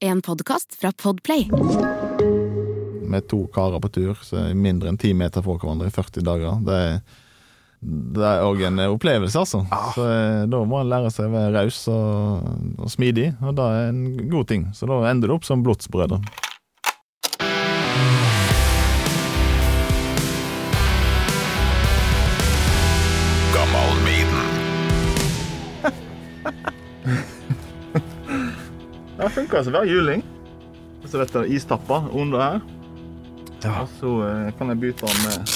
En podkast fra Podplay. Med to karer på tur, så er mindre enn ti meter fra hverandre i 40 dager. Det er det er òg en opplevelse, altså. Så eh, Da må en lære seg å være raus og, og smidig, og det er en god ting. Så da ender det opp som blodsbrødre. Det funker som å være juling. Så dette er istappa under her. Ja. Og så eh, kan jeg bytte den med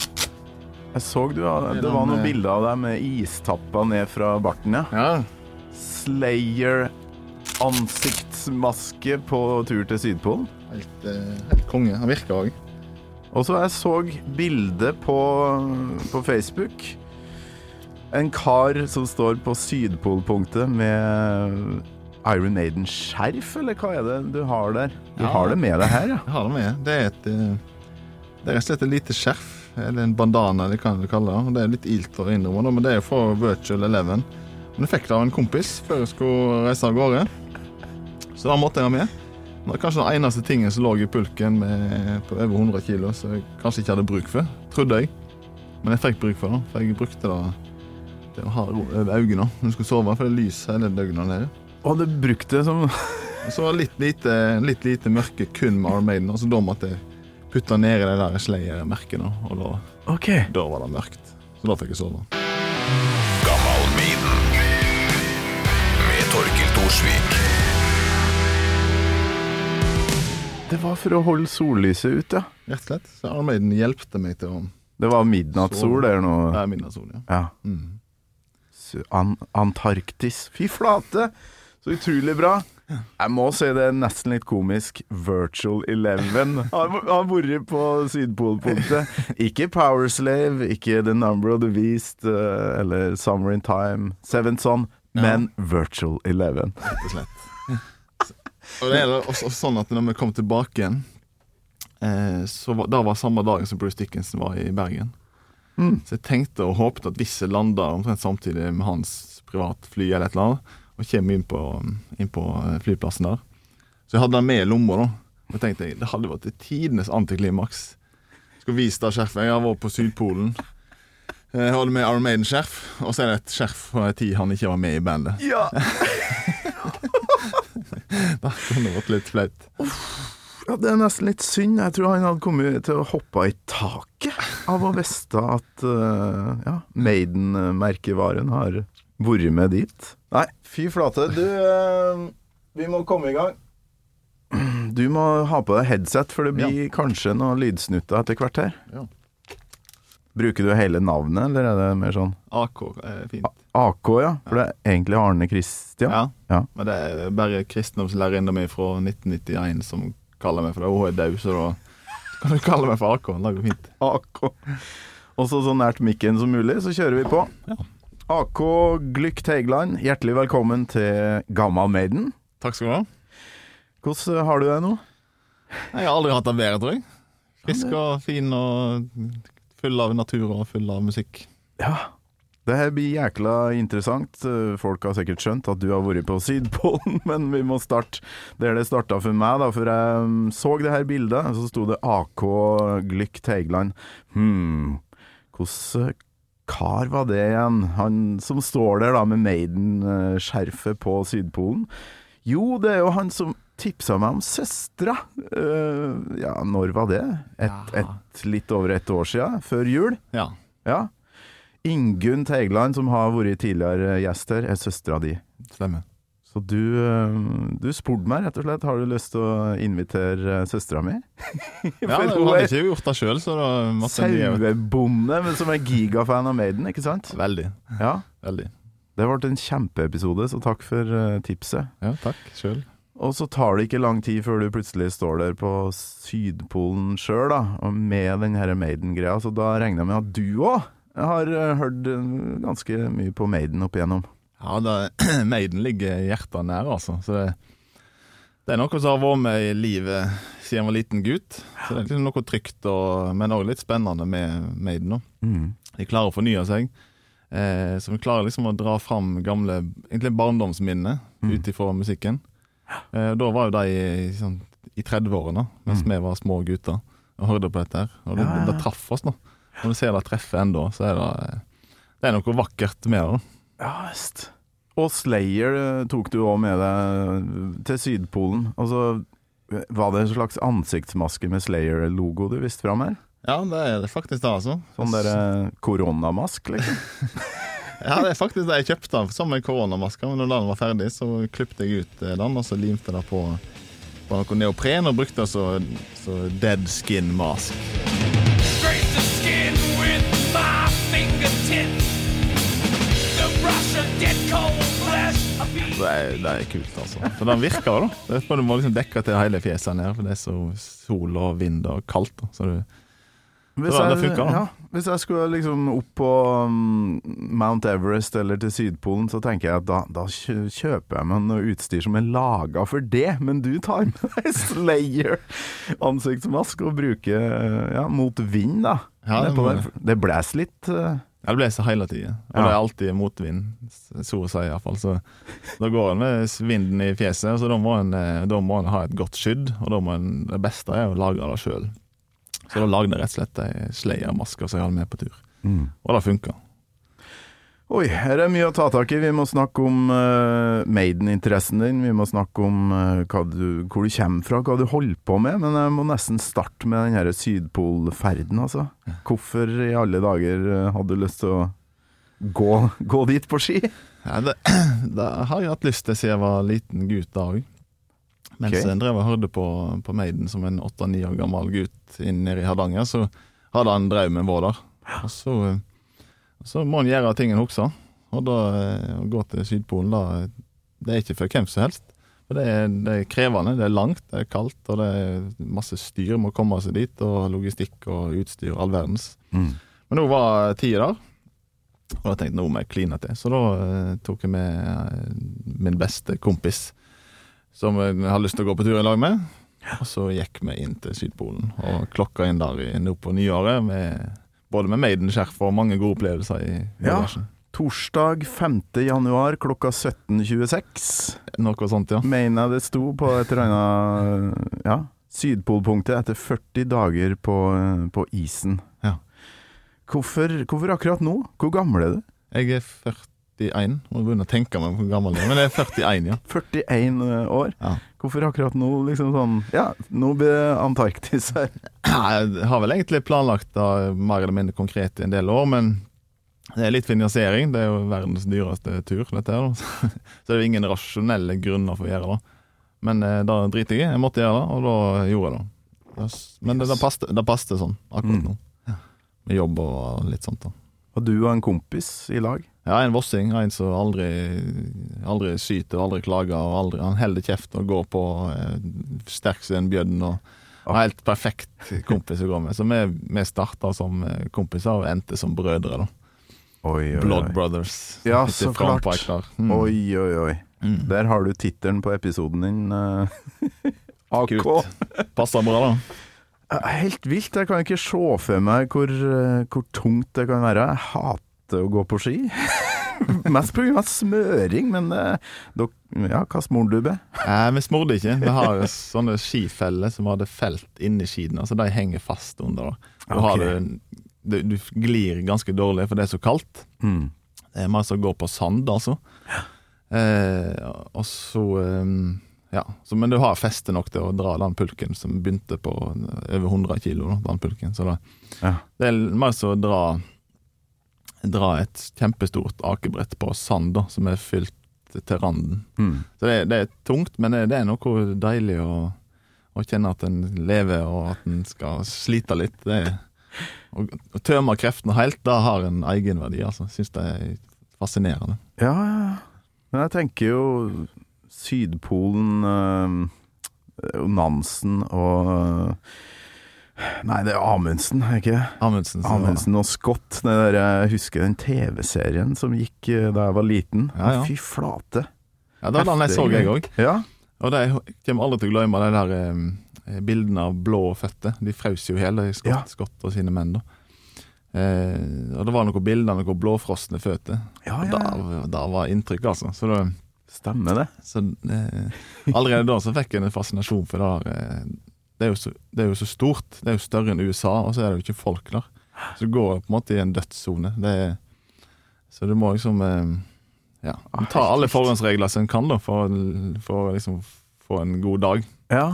Jeg så du, det var noen bilder av deg med istappa ned fra barten, ja. Ja. Slayer ansiktsmaske på tur til Sydpolen. Helt, eh, helt konge. Han virker òg. Og så jeg så bilde på, på Facebook. En kar som står på Sydpolpunktet med Iron Maiden-skjerf, eller hva er det du har der? Du Ja. har det med deg her, ja. Jeg har det med. Det er et eh, Det er rett og slett et lite skjerf. Eller en bandana, eller hva du kaller det. Det er litt ilt å innrømme, men det er jo fra Virtual Eleven. Men jeg fikk det av en kompis før jeg skulle reise av gårde. Så da måtte jeg ha med. Det var kanskje den eneste tingen som lå i pulken med, på over 100 kilo, som jeg kanskje ikke hadde bruk for. Trodde jeg. Men jeg fikk bruk for det, for jeg brukte det til å ha over øynene når jeg skulle sove, for det er lys hele døgnet nede. Og hadde brukt det som så var litt lite, litt lite mørke kun med Armaden. Og så da måtte jeg putte ned i det der Slayer-merket, og da, okay. da var det mørkt. Så da fikk jeg sove. Det var for å holde sollyset ut, ja. Rett og slett. Så Armaden hjelpte meg til å Det var midnattssol der nå. Det er midnattssol, ja. Ja. Mm. An Antarktis. Fy flate! Så utrolig bra. Jeg må si det er nesten litt komisk. Virtual Eleven har har vært på Sydpolpunktet. Ikke Powerslave, ikke The Number of the Beast eh, eller Summer in Time, Seven Son, men Virtual Eleven. Rett og slett. Og det er også sånn at når vi kom tilbake igjen, eh, så var, da var samme dagen som Bruce Dickinson var i Bergen. Mm. Så jeg tenkte og håpet at hvis jeg landa omtrent samtidig med hans privatfly eller et eller annet, og kommer inn på, inn på eh, flyplassen der Så jeg hadde den med i lomma, da. Og tenkte jeg, det hadde vært tidenes antiklimaks. Skulle vise det skjerfet. Jeg har vært på Sydpolen. Jeg hadde med Iron Maiden-skjerf, og så er det et skjerf fra en tid han ikke var med i bandet. Ja! Da kunne det vært litt flaut. ja, det er nesten litt synd. Jeg tror han hadde kommet til å hoppe i taket av å vite at uh, ja, Maiden-merkevaren har vært med dit. Nei, fy flate. Du, eh, vi må komme i gang. Du må ha på deg headset, for det blir kanskje noen lydsnutter etter hvert her. Ja. Bruker du hele navnet, eller er det mer sånn AK er fint. AK, ja? For det er egentlig Arne Kristian? Ja. Ja. Men det er bare kristendomslærerinna mi fra 1991 som kaller meg for det. Hun er død, så da kan du kalle meg for AK. Det går fint. AK. Også så nært mikken som mulig, så kjører vi på. Ja. AK Glykk Teigland, hjertelig velkommen til Gammal Maiden. Takk skal du ha. Hvordan har du det nå? Jeg har aldri hatt det bedre, tror jeg. Frisk og fin og full av natur og full av musikk. Ja. Det her blir jækla interessant. Eh, Folk har sikkert skjønt at du har vært på Sydpolen, men vi må starte der det starta for meg. da, For jeg mm, så det her bildet, så sto det AK Glykk Teigland. Hm, hvordan kar var det igjen? Han som står der da med Maiden-skjerfet på Sydpolen. Jo, det er jo han som tipsa meg om søstera. Uh, ja, når var det? Et, et, litt over et år sia? Før jul? Ja, Ja. Ingunn Teigland, som har vært tidligere gjest her, er søstera di. stemmer. Så du, eh, du spurte meg rett og slett. Har du lyst til å invitere eh, søstera mi? Ja, For Hun hadde ikke gjort det sjøl, så da måtte Sauebonde, men som er gigafan av Maiden, ikke sant? Veldig. Ja. Veldig. Det ble en kjempeepisode, så takk for eh, tipset. Ja, takk sjøl. Og så tar det ikke lang tid før du plutselig står der på Sydpolen sjøl, da, og med den her Maiden-greia. Så da regner jeg med at du òg har hørt ganske mye på Maiden opp igjennom. Ja, det, Maiden ligger hjertet nær, altså. Så det, det er noe som har vært med i livet siden jeg var liten gutt. Så det er liksom noe trygt, og, men òg litt spennende med Maiden. Mm. De klarer å fornye seg. Eh, så vi klarer liksom å dra fram gamle egentlig barndomsminner Mm. ut ifra musikken. Eh, da var jo de i, sånn, i 30-årene, mens vi var små gutter og hørte på dette. her Og det, Mm. Ja, ja, ja. det traff oss nå. Når du ser det treffe ennå, så er det eh, Det er noe vakkert med det. Ja visst. Og Slayer eh, tok du òg med deg til Sydpolen. Altså, var det en slags ansiktsmaske med Slayer-logo du viste fram her? Ja, det er det faktisk det, altså. Sånn der eh, koronamask, liksom? Ja, det er faktisk det jeg kjøpte den som en koronamaska. Men når den var ferdig, så klippte jeg ut eh, den, og så limte jeg det på, på noe neopren og brukte det så dead skin mask. Det er, det er kult, altså. For den virker, da. Det du må liksom dekke til hele fjeset her for det er så sol og vind og kaldt. da. Så du, Hvis det jeg, funker, ja, hvis jeg skulle liksom opp på um, Mount Everest eller til Sydpolen, så tenker jeg at da, da kjøper jeg meg noe utstyr som er laga for det. Men du tar med deg Slayer ansiktsmask og bruker ja, mot vind, da. Ja, det det blåser litt. eh, ja, det blåser hele tida. Og Ja. det er alltid motvind, så å si iallfall. Så da går en med vinden i fjeset, så da må en, eh, da må en ha et godt skydd. Og da må en, det beste er å lage det sjøl. Så da lagde jeg rett og slett ei sleiermaske som jeg hadde med på tur. Og det funka. Oi, her er mye å ta tak i. Vi må snakke om uh, Maiden-interessen din. Vi må snakke om uh, du, hvor du kommer fra, hva du holder på med. Men jeg må nesten starte med den Sydpolferden, altså. Hvorfor i alle dager eh, hadde du lyst til å gå, gå dit på ski? Ja, det, det har jeg hatt lyst til siden jeg var liten gutt da òg. Mens okay. jeg drev og hørte på, på Maiden som en åtte-ni år gammel gutt nede i Hardanger, så hadde han drømmen vår der. Og så, så må en gjøre ting en husker. Og da eh, å gå til Sydpolen, da Det er ikke for hvem som helst. For det er, det er krevende, det er langt, det er kaldt, og det er masse styr med å komme seg dit. Og logistikk og utstyr, all verdens. Men nå var tida der. Og da tenkte jeg nå må jeg kline til. Så da eh, tok jeg med eh, min beste kompis, som jeg hadde lyst til å gå på tur i lag med. Og så gikk vi inn til Sydpolen og klokka inn der nå på nyåret, med, både med Maiden-skjerf og mange gode opplevelser i Ja. Torsdag 5. januar klokka 17.26, Noe sånt, ja. mener jeg det sto på et eller annet ja, Sydpolpunktet etter 40 dager på, eh, på isen. Ja. Hvorfor, hvorfor akkurat nå? Hvor gammel er du? Jeg er 41, må begynne å tenke meg hvor gammel jeg er, men det er 41, ja. 41 år. ja. Hvorfor akkurat nå? Liksom sånn Ja, nå blir det Antarktis her. Jeg har vel egentlig planlagt det mer eller mindre konkret i en del år, men det er litt finansiering. Det er jo verdens dyreste tur, dette her. da. Så det er jo ingen rasjonelle grunner for å gjøre det. Men eh, da driter jeg i. Jeg måtte gjøre det, og da gjorde jeg det. Men det, det passte, det sånn akkurat Mm. nå. Med jobb og litt sånt. da. Og du og en kompis i lag? Ja, en vossing. En som aldri, aldri syter og aldri klager. og aldri, Han holder kjeft og går på eh, sterk som en bjørn. og Helt perfekt kompis å gå med. Så vi, vi starta som eh, kompiser og endte som brødre. da Oi, oi, Blood. Brothers. Ja, så klart. Mm. Oi, oi, oi. Mm. Der har du tittelen på episoden din. eh. AK. Kult. Passer bra, da. Eh, Helt vilt. Jeg kan ikke se for meg hvor, hvor tungt det kan være. Jeg hater å gå på ski. Mest pga. smøring, men uh, dok, ja, hva smurte du med? Nei, vi smorde ikke. Vi har sånne skifeller som hadde felt inni skiene, Altså de henger fast under. Du, Ok. har det, du, glir ganske dårlig, for det er så kaldt. Mm. Det er mer som å gå på sand, altså. Eh, og så eh, Ja. Så, men du har feste nok til å dra den pulken som begynte på over 100 kilo. Da, den pulken. Så det, Ja. det er mer som å dra Dra et kjempestort akebrett på sand da, som er fylt til randen. Mm. Så det, det er tungt, men det, det er noe deilig å, å kjenne at en lever, og at en skal slite litt. Det er, å, å tømme kreftene helt, det har en egenverdi. Altså. Syns det er fascinerende. Ja, ja. Men jeg tenker jo Sydpolen øh, Nansen og eh, Nei, det er Amundsen, er ikke det? Amundsen. Amundsen og Scott. Der, jeg husker den TV-serien som gikk eh, da jeg var liten. Ja, ja. Fy flate. Ja, det var den jeg så, jeg òg. Ja. Og det, jeg kommer aldri til å glemme de der eh, bildene av blå føtter. De frøs jo hele, Scott, Ja. Scott og sine menn. da. Eh, og det var noen bilder av noen blåfrosne føtter. Ja, ja, Og da, var inntrykk, altså. Så det, Stemmer det. Så eh, allerede da så fikk jeg en fascinasjon for det der. Det er, så, det er jo så stort. Det er jo større enn USA, og så er det jo ikke folk der. Så du går på en måte i en dødssone. Så du må liksom eh, ja, Ah, ta alle forhåndsregler som en kan da, for, for å liksom få en god dag. Ja.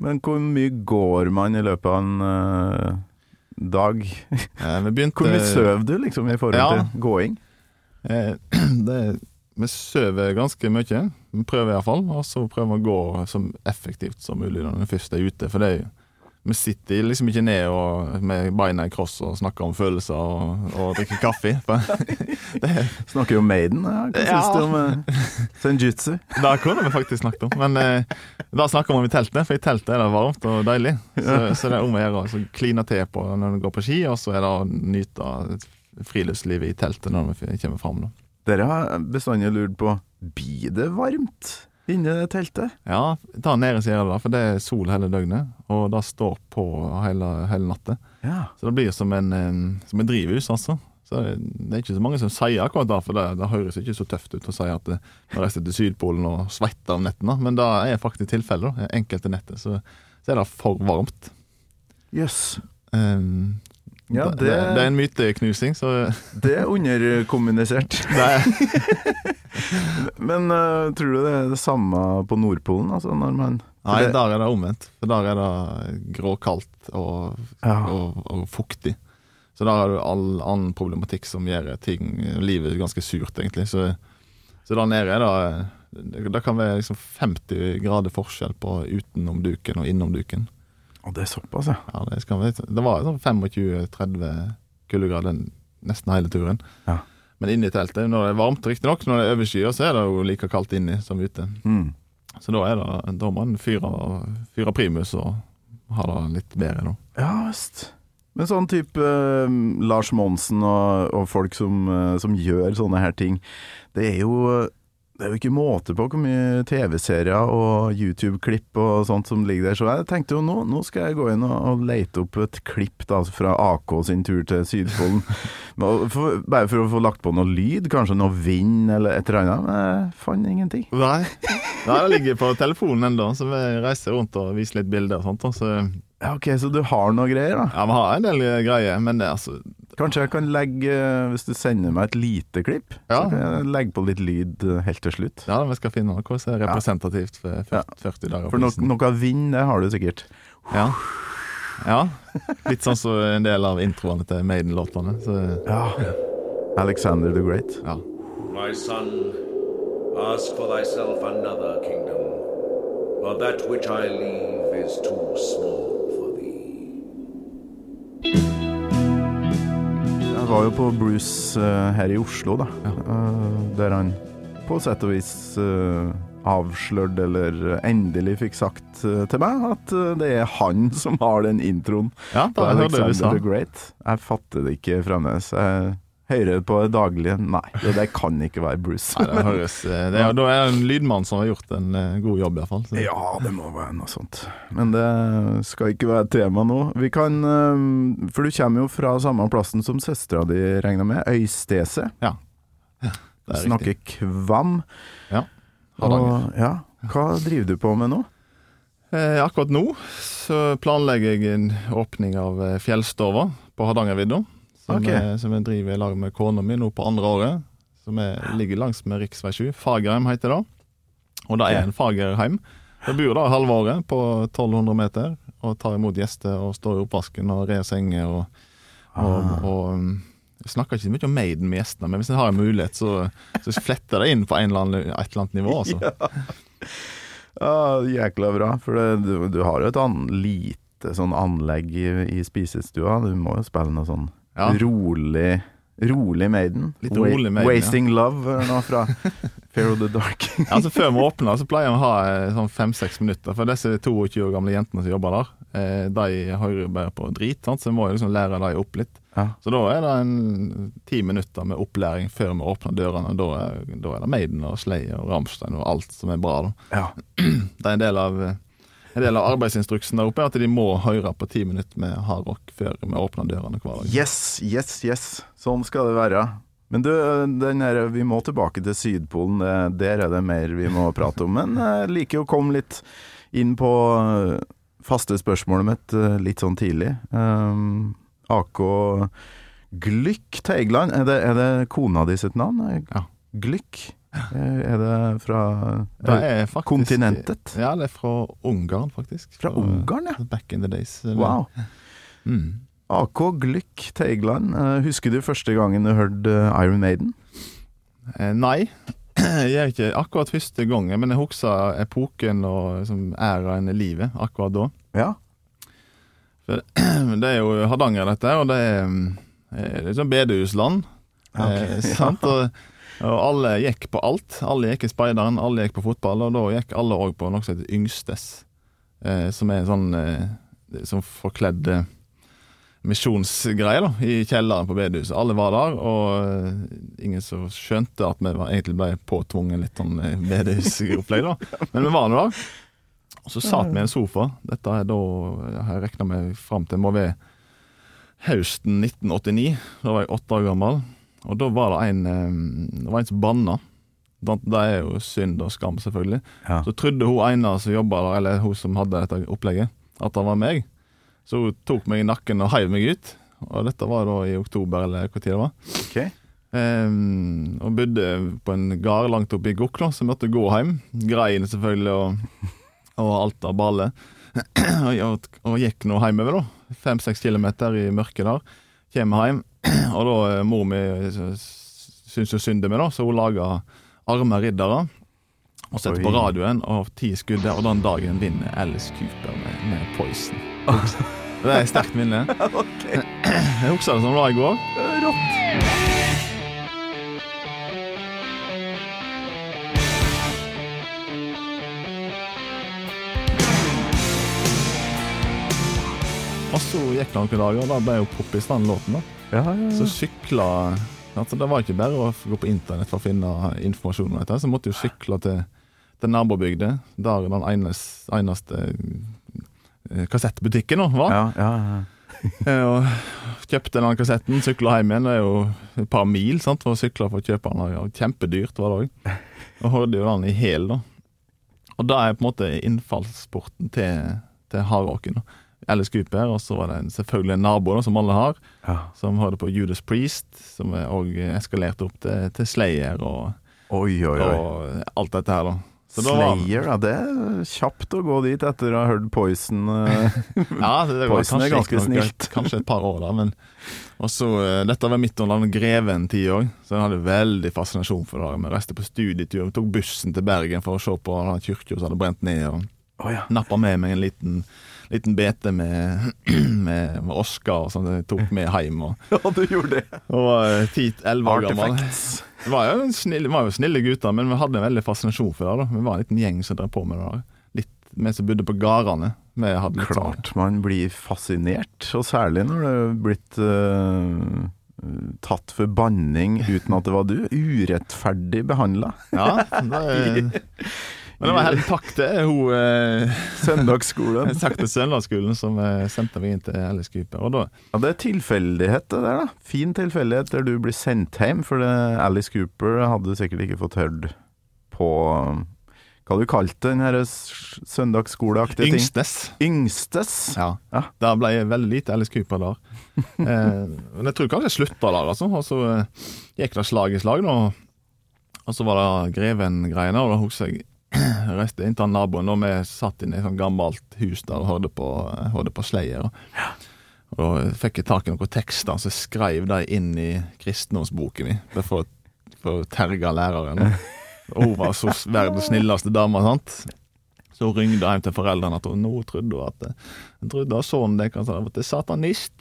Men hvor mye går man i løpet av en eh, dag? Vi begynte Hvor mye sover du liksom i forhold Ja. til gåing? Eh, det, vi sover ganske mye. Vi prøver iallfall. Og så prøver vi å gå så effektivt som mulig når vi først er ute. For det er jo vi sitter liksom ikke ned og, med beina i kross og snakker om følelser og, og drikker kaffe. Det, Snakker jo Maiden. Ja. Hva Ja. syns du om uh, Senjutsu? det kunne vi faktisk snakket om. Men eh, da snakker vi om i teltet, for i teltet er det varmt og deilig. Så, så det er om å gjøre å kline til på når du går på ski, og så er det å nyte friluftslivet i teltet når vi kommer fram. Da. Dere har bestandig lurt på Blir det varmt inni det teltet? Ja, ta nede så da, for det er sol hele døgnet, og det står på hele, hele natta. Ja. Så det blir som en, en, som en drivhus, altså. Så det, er ikke så mange som sier akkurat det, for det, det høres ikke så tøft ut å si at man reiser til Sydpolen og svetter om nettene, men det er faktisk tilfellet. Enkelte netter så, så er det for varmt. Jøss. Em, Ja, det, det, det er en myteknusing, så Det er underkommunisert. er Men uh, tror du det er det samme på Nordpolen? Altså man Nei, det, der er det omvendt. For der er det gråkaldt og, Ja. og, og fuktig. Så der har du all annen problematikk som gjør ting, livet ganske surt, egentlig. Så, så der nede er det, det kan være liksom 50 grader forskjell på utenom duken og innom duken. Å, det er såpass, ja. Ja, det, skal vi. det var sånn 25-30 kuldegrader nesten hele turen. Ja. Men inne i teltet, når det er varmt, riktignok, når det er overskyet, så er det jo like kaldt inni som ute. Mm. Så da, er det, da må en fyre, fyre primus og ha det litt bedre, da. Ja visst. Men sånn type eh, Lars Monsen og, og folk som, eh, som gjør sånne her ting, det er jo det er jo ikke måte på hvor mye TV-serier og YouTube-klipp og sånt som ligger der. Så jeg tenkte jo nå, nå skal jeg gå inn og, og lete opp et klipp da, fra AK sin tur til Sydpolen. For, bare for å få lagt på noe lyd, kanskje noe vind eller et eller annet. Men jeg fant ingenting. Nei. Nei, det ligger på telefonen ennå, så vi reiser rundt og viser litt bilder og sånt. Så Ja, ok, Så du har noe greier, da? ja, vi har en del greier, men det er altså Kanskje jeg kan legge, eh, hvis du sender meg et lite klipp, Ja. så kan jeg legge på litt lyd eh, helt til slutt. Ja, vi skal finne noe som er representativt for 40, 40 dager. For no noe vind, det har du sikkert. Ja. ja. Litt sånn som en del av introene til Maiden-låtene. Ja. Alexander the Great. ja. My son, ask for thyself another kingdom, for that which I leave is too small for thee. Jeg var jo på Bruce uh, her i Oslo, da. Eh, der han på sett og vis uh, avslørte, eller endelig fikk sagt til meg, at det er han som har den introen ja da på Alexander the Great. Jeg fatter det ikke fremdeles. Jeg hører det på daglig. Nei, det det kan ikke være Bruce. Nei, det høres eh, det er, Da er det en lydmann som har gjort en eh, god jobb, iallfall. Ja, det må være noe sånt. Men det skal ikke være tema nå. Vi kan eh, For du kommer jo fra samme plassen som søstera di, regner med. Øystese. Det er Snakker riktig. kvam. Ja. Hardanger. Ja. Hva driver du på med nå? Eh, akkurat nå så planlegger jeg en åpning av Fjellstova på Hardangervidda. Som, okay. som jeg driver i lag med kona mi nå på andre året. Som er, ligger langs med rv. 7. Fagerheim heter det. Og det er en fagerheim. Jeg bor der halve året på 1200 meter og tar imot gjester og står i oppvasken og rer senger og, og, Ah. og um, jeg snakker ikke så mye om Maiden med gjestene, men hvis jeg har en mulighet, så, så fletter det inn på en eller annen, et eller annet nivå. Altså. Ja, jækla bra. For det, du, du har jo et annet lite sånn anlegg i, i spisestua. Du må jo spille noe sånn Ja. rolig Rolig Maiden. Litt rolig Maiden, ja. Wasting Love nå fra Fear of the Dark. ja, Altså Før vi åpner, så pleier vi å ha eh, sånn fem-seks minutter. For disse 22 år gamle jentene som jobber der, eh, de hører bare på drit, sant? så vi må jo liksom lære dem opp litt. Ja. Så da er det en ti minutter med opplæring før vi åpner dørene. Da er, da er det Maiden og Slayer og Rammstein og alt som er bra. da. Ja. Det er en del av, en del av arbeidsinstruksen der oppe er at de må høre på ti minutter med hardrock før vi åpner dørene hver dag. Yes, yes, yes. Sånn skal det være. Men du, den der, vi må tilbake til Sydpolen. Der er det mer vi må prate om. Men jeg liker å komme litt inn på eh, faste spørsmålet mitt eh, litt sånn tidlig. Um, AK Glykk Teigland, er det, er det kona di sitt navn? Ja. Glykk? Eh, Er det fra Det er faktisk, kontinentet? Ja, det er fra Ungarn, faktisk. Fra Ungarn, ja. Back in the days. Wow. Mm. AK Glück Teigland, eh, husker du første gangen du hørte eh, Iron Maiden? Eh, nei, jeg er ikke akkurat første gangen, men jeg husker epoken og liksom, æraen i livet akkurat da. Ja. Det er jo Hardanger, dette, og det er, mm, eh, det er sånn bedehusland. Ok, Eh, sant? Og, og alle gikk på alt. Alle gikk i speideren, alle gikk på fotball, og da gikk alle òg på noe som heter Yngstes. Eh, som er en sånn eh, som forkledd eh, misjonsgreie da, i kjelleren på bedehuset. Alle var der, og eh, ingen som skjønte at vi var, egentlig ble påtvunget litt sånn eh, bedehusopplegg. da. Men vi var nå der. Og så satt vi i en sofa. Dette er da jeg regna meg fram til må være høsten 1989. Da var jeg åtte år gammel. Og da var det en, det var en som banna. Det er jo synd og skam, selvfølgelig. Ja. Så trodde hun ene som jobba der, eller hun som hadde dette opplegget, at det var meg. Så hun tok meg i nakken og heiv meg ut. Og dette var da i oktober, eller tid det var. Ok. Um, og bodde på en gard langt oppe i Gokk, så måtte gå hjem. Grein selvfølgelig, og, og alt av ballet og, og, og gikk nå hjemover, da. Fem-seks kilometer i mørket der. Kjem hjem, og da eh, mor mi syntes jo synd i meg, da, så hun laga arme riddere. Og setter på radioen, og ti skudd der, og den dagen vinner Alice Cooper med, med Poison. Det er et sterkt minne. Jeg husker det som det var i går. Rått. Og så gikk det noen dager, og da ble jo poppis den låten. da. Ja, ja, Så sykla altså Det var ikke bare å gå på internett for å finne informasjon om dette. Så måtte jo sykle til, til nabobygda, der den eneste, eneste eh, kassettbutikken var. ja, ja, ja. Eh, Og kjøpte den kassetten, sykla hjem igjen. Det er jo et par mil sant, for å sykle for å kjøpe den. Kjempedyrt var det òg. Og hørte jo den i hæl, da. Og da er på en måte innfallsporten til, til hardrocken. Alice Cooper, og så var det en, selvfølgelig en nabo da, som alle har, ja. som hørte på Judas Priest, som òg eskalerte opp til, til Slayer og, Oi, oi, oi. og alt dette her, da. Så Slayer, ja. Det er kjapt å gå dit etter å ha hørt Poison. eh. Ja, det, Poison er ganske snilt. kanskje et par år da, men og så, eh, Dette var midt under greven-tid òg, så jeg hadde veldig fascinasjon for det. Vi reiste på studietur, tok bussen til Bergen for å se på kirka som hadde brent ned. og oh, ja. Nappa med meg en liten, liten bete med, med, med Oscar som jeg tok med hjem. Og, ja, du gjorde det. og 10-11 år gammel. Det var var jo snille gutter, men vi hadde en veldig fascinasjon for det. da Vi var en liten gjeng som drev på med det. Da. Litt Vi som bodde på gårdene. Klart sånn- Klart man blir fascinert, og særlig når det er blitt uh, tatt for banning uten at det var du. Urettferdig behandla. Ja, det, men det var helt takk til hun eh, Søndagsskolen. Takk til Søndagsskolen som eh, sendte meg inn til Alice Cooper. Og da Ja, det er tilfeldighet, det der, da. Fin tilfeldighet der du blir sendt hjem, for det, Alice Cooper hadde sikkert ikke fått hørt på Hva du kalte den her søndagsskoleaktige ting? Yngstes. Yngstes. Ja. Ja. Der ble jeg veldig lite Alice Cooper der. Eh, men jeg tror kanskje jeg slutta der, altså. Og så eh, gikk det slag i slag, da. Og så var det Greven-greiene, og da husker jeg reiste inn til naboen, og vi satt inne i et sånt gammelt hus der og hørte på, hørte på Slayer. Og da fikk jeg tak i noen tekster, så jeg skrev de inn i kristendomsboken min. For, for å terge læreren. Hun var så verdens snilleste dame, sant. Så hun ringte hjem til foreldrene at hun nå trodde at Hun trodde at sønnen deres vært satanist.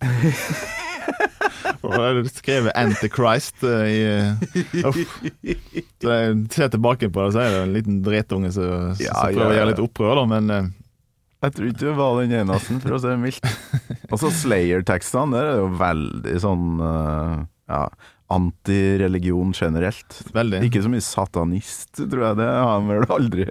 Og skrevet 'Antichrist' eh, i eh, uff. Så jeg ser tilbake på det, så er det en liten dritunge som Ja, prøver å gjøre litt opprør, da, men eh, Jeg tror ikke du var den eneste, for å si det mildt. Og så Slayer-tekstene, der er jo veldig sånn ja, antireligion generelt. veldig. Ikke så mye satanist, tror jeg. Det har han vel aldri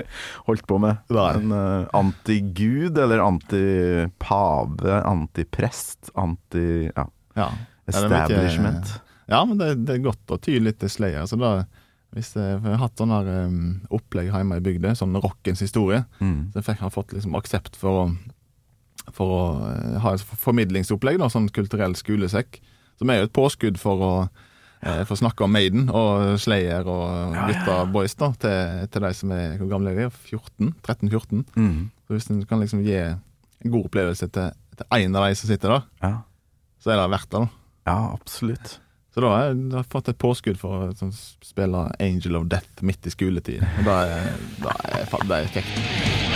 holdt på med. Nei. Men uh, antigud, eller antipave, antiprest, anti... Ja, Ja. Ja, establishment. Ja, men det, det er godt å ty litt til Slayer. Så da, hvis jeg, har hatt sånne her, um, opplegg hjemme i bygda, sånn rockens historie, Mm. så fikk, har fått liksom aksept for å, for å eh, ha et formidlingsopplegg, da, sånn kulturell skolesekk, som er jo et påskudd for å eh, for å snakke om Maiden og Slayer og gutta boys da, til, til de som er hvor gamle er de? 14? 13-14? Mm. Så hvis en kan liksom gi en god opplevelse til, til en av de som sitter der, Ja. så er det verdt det. da. Ja, absolutt. Så da har jeg, fått et påskudd for å sånn, spille Angel of Death midt i skoletid. Da er, da er kjekt.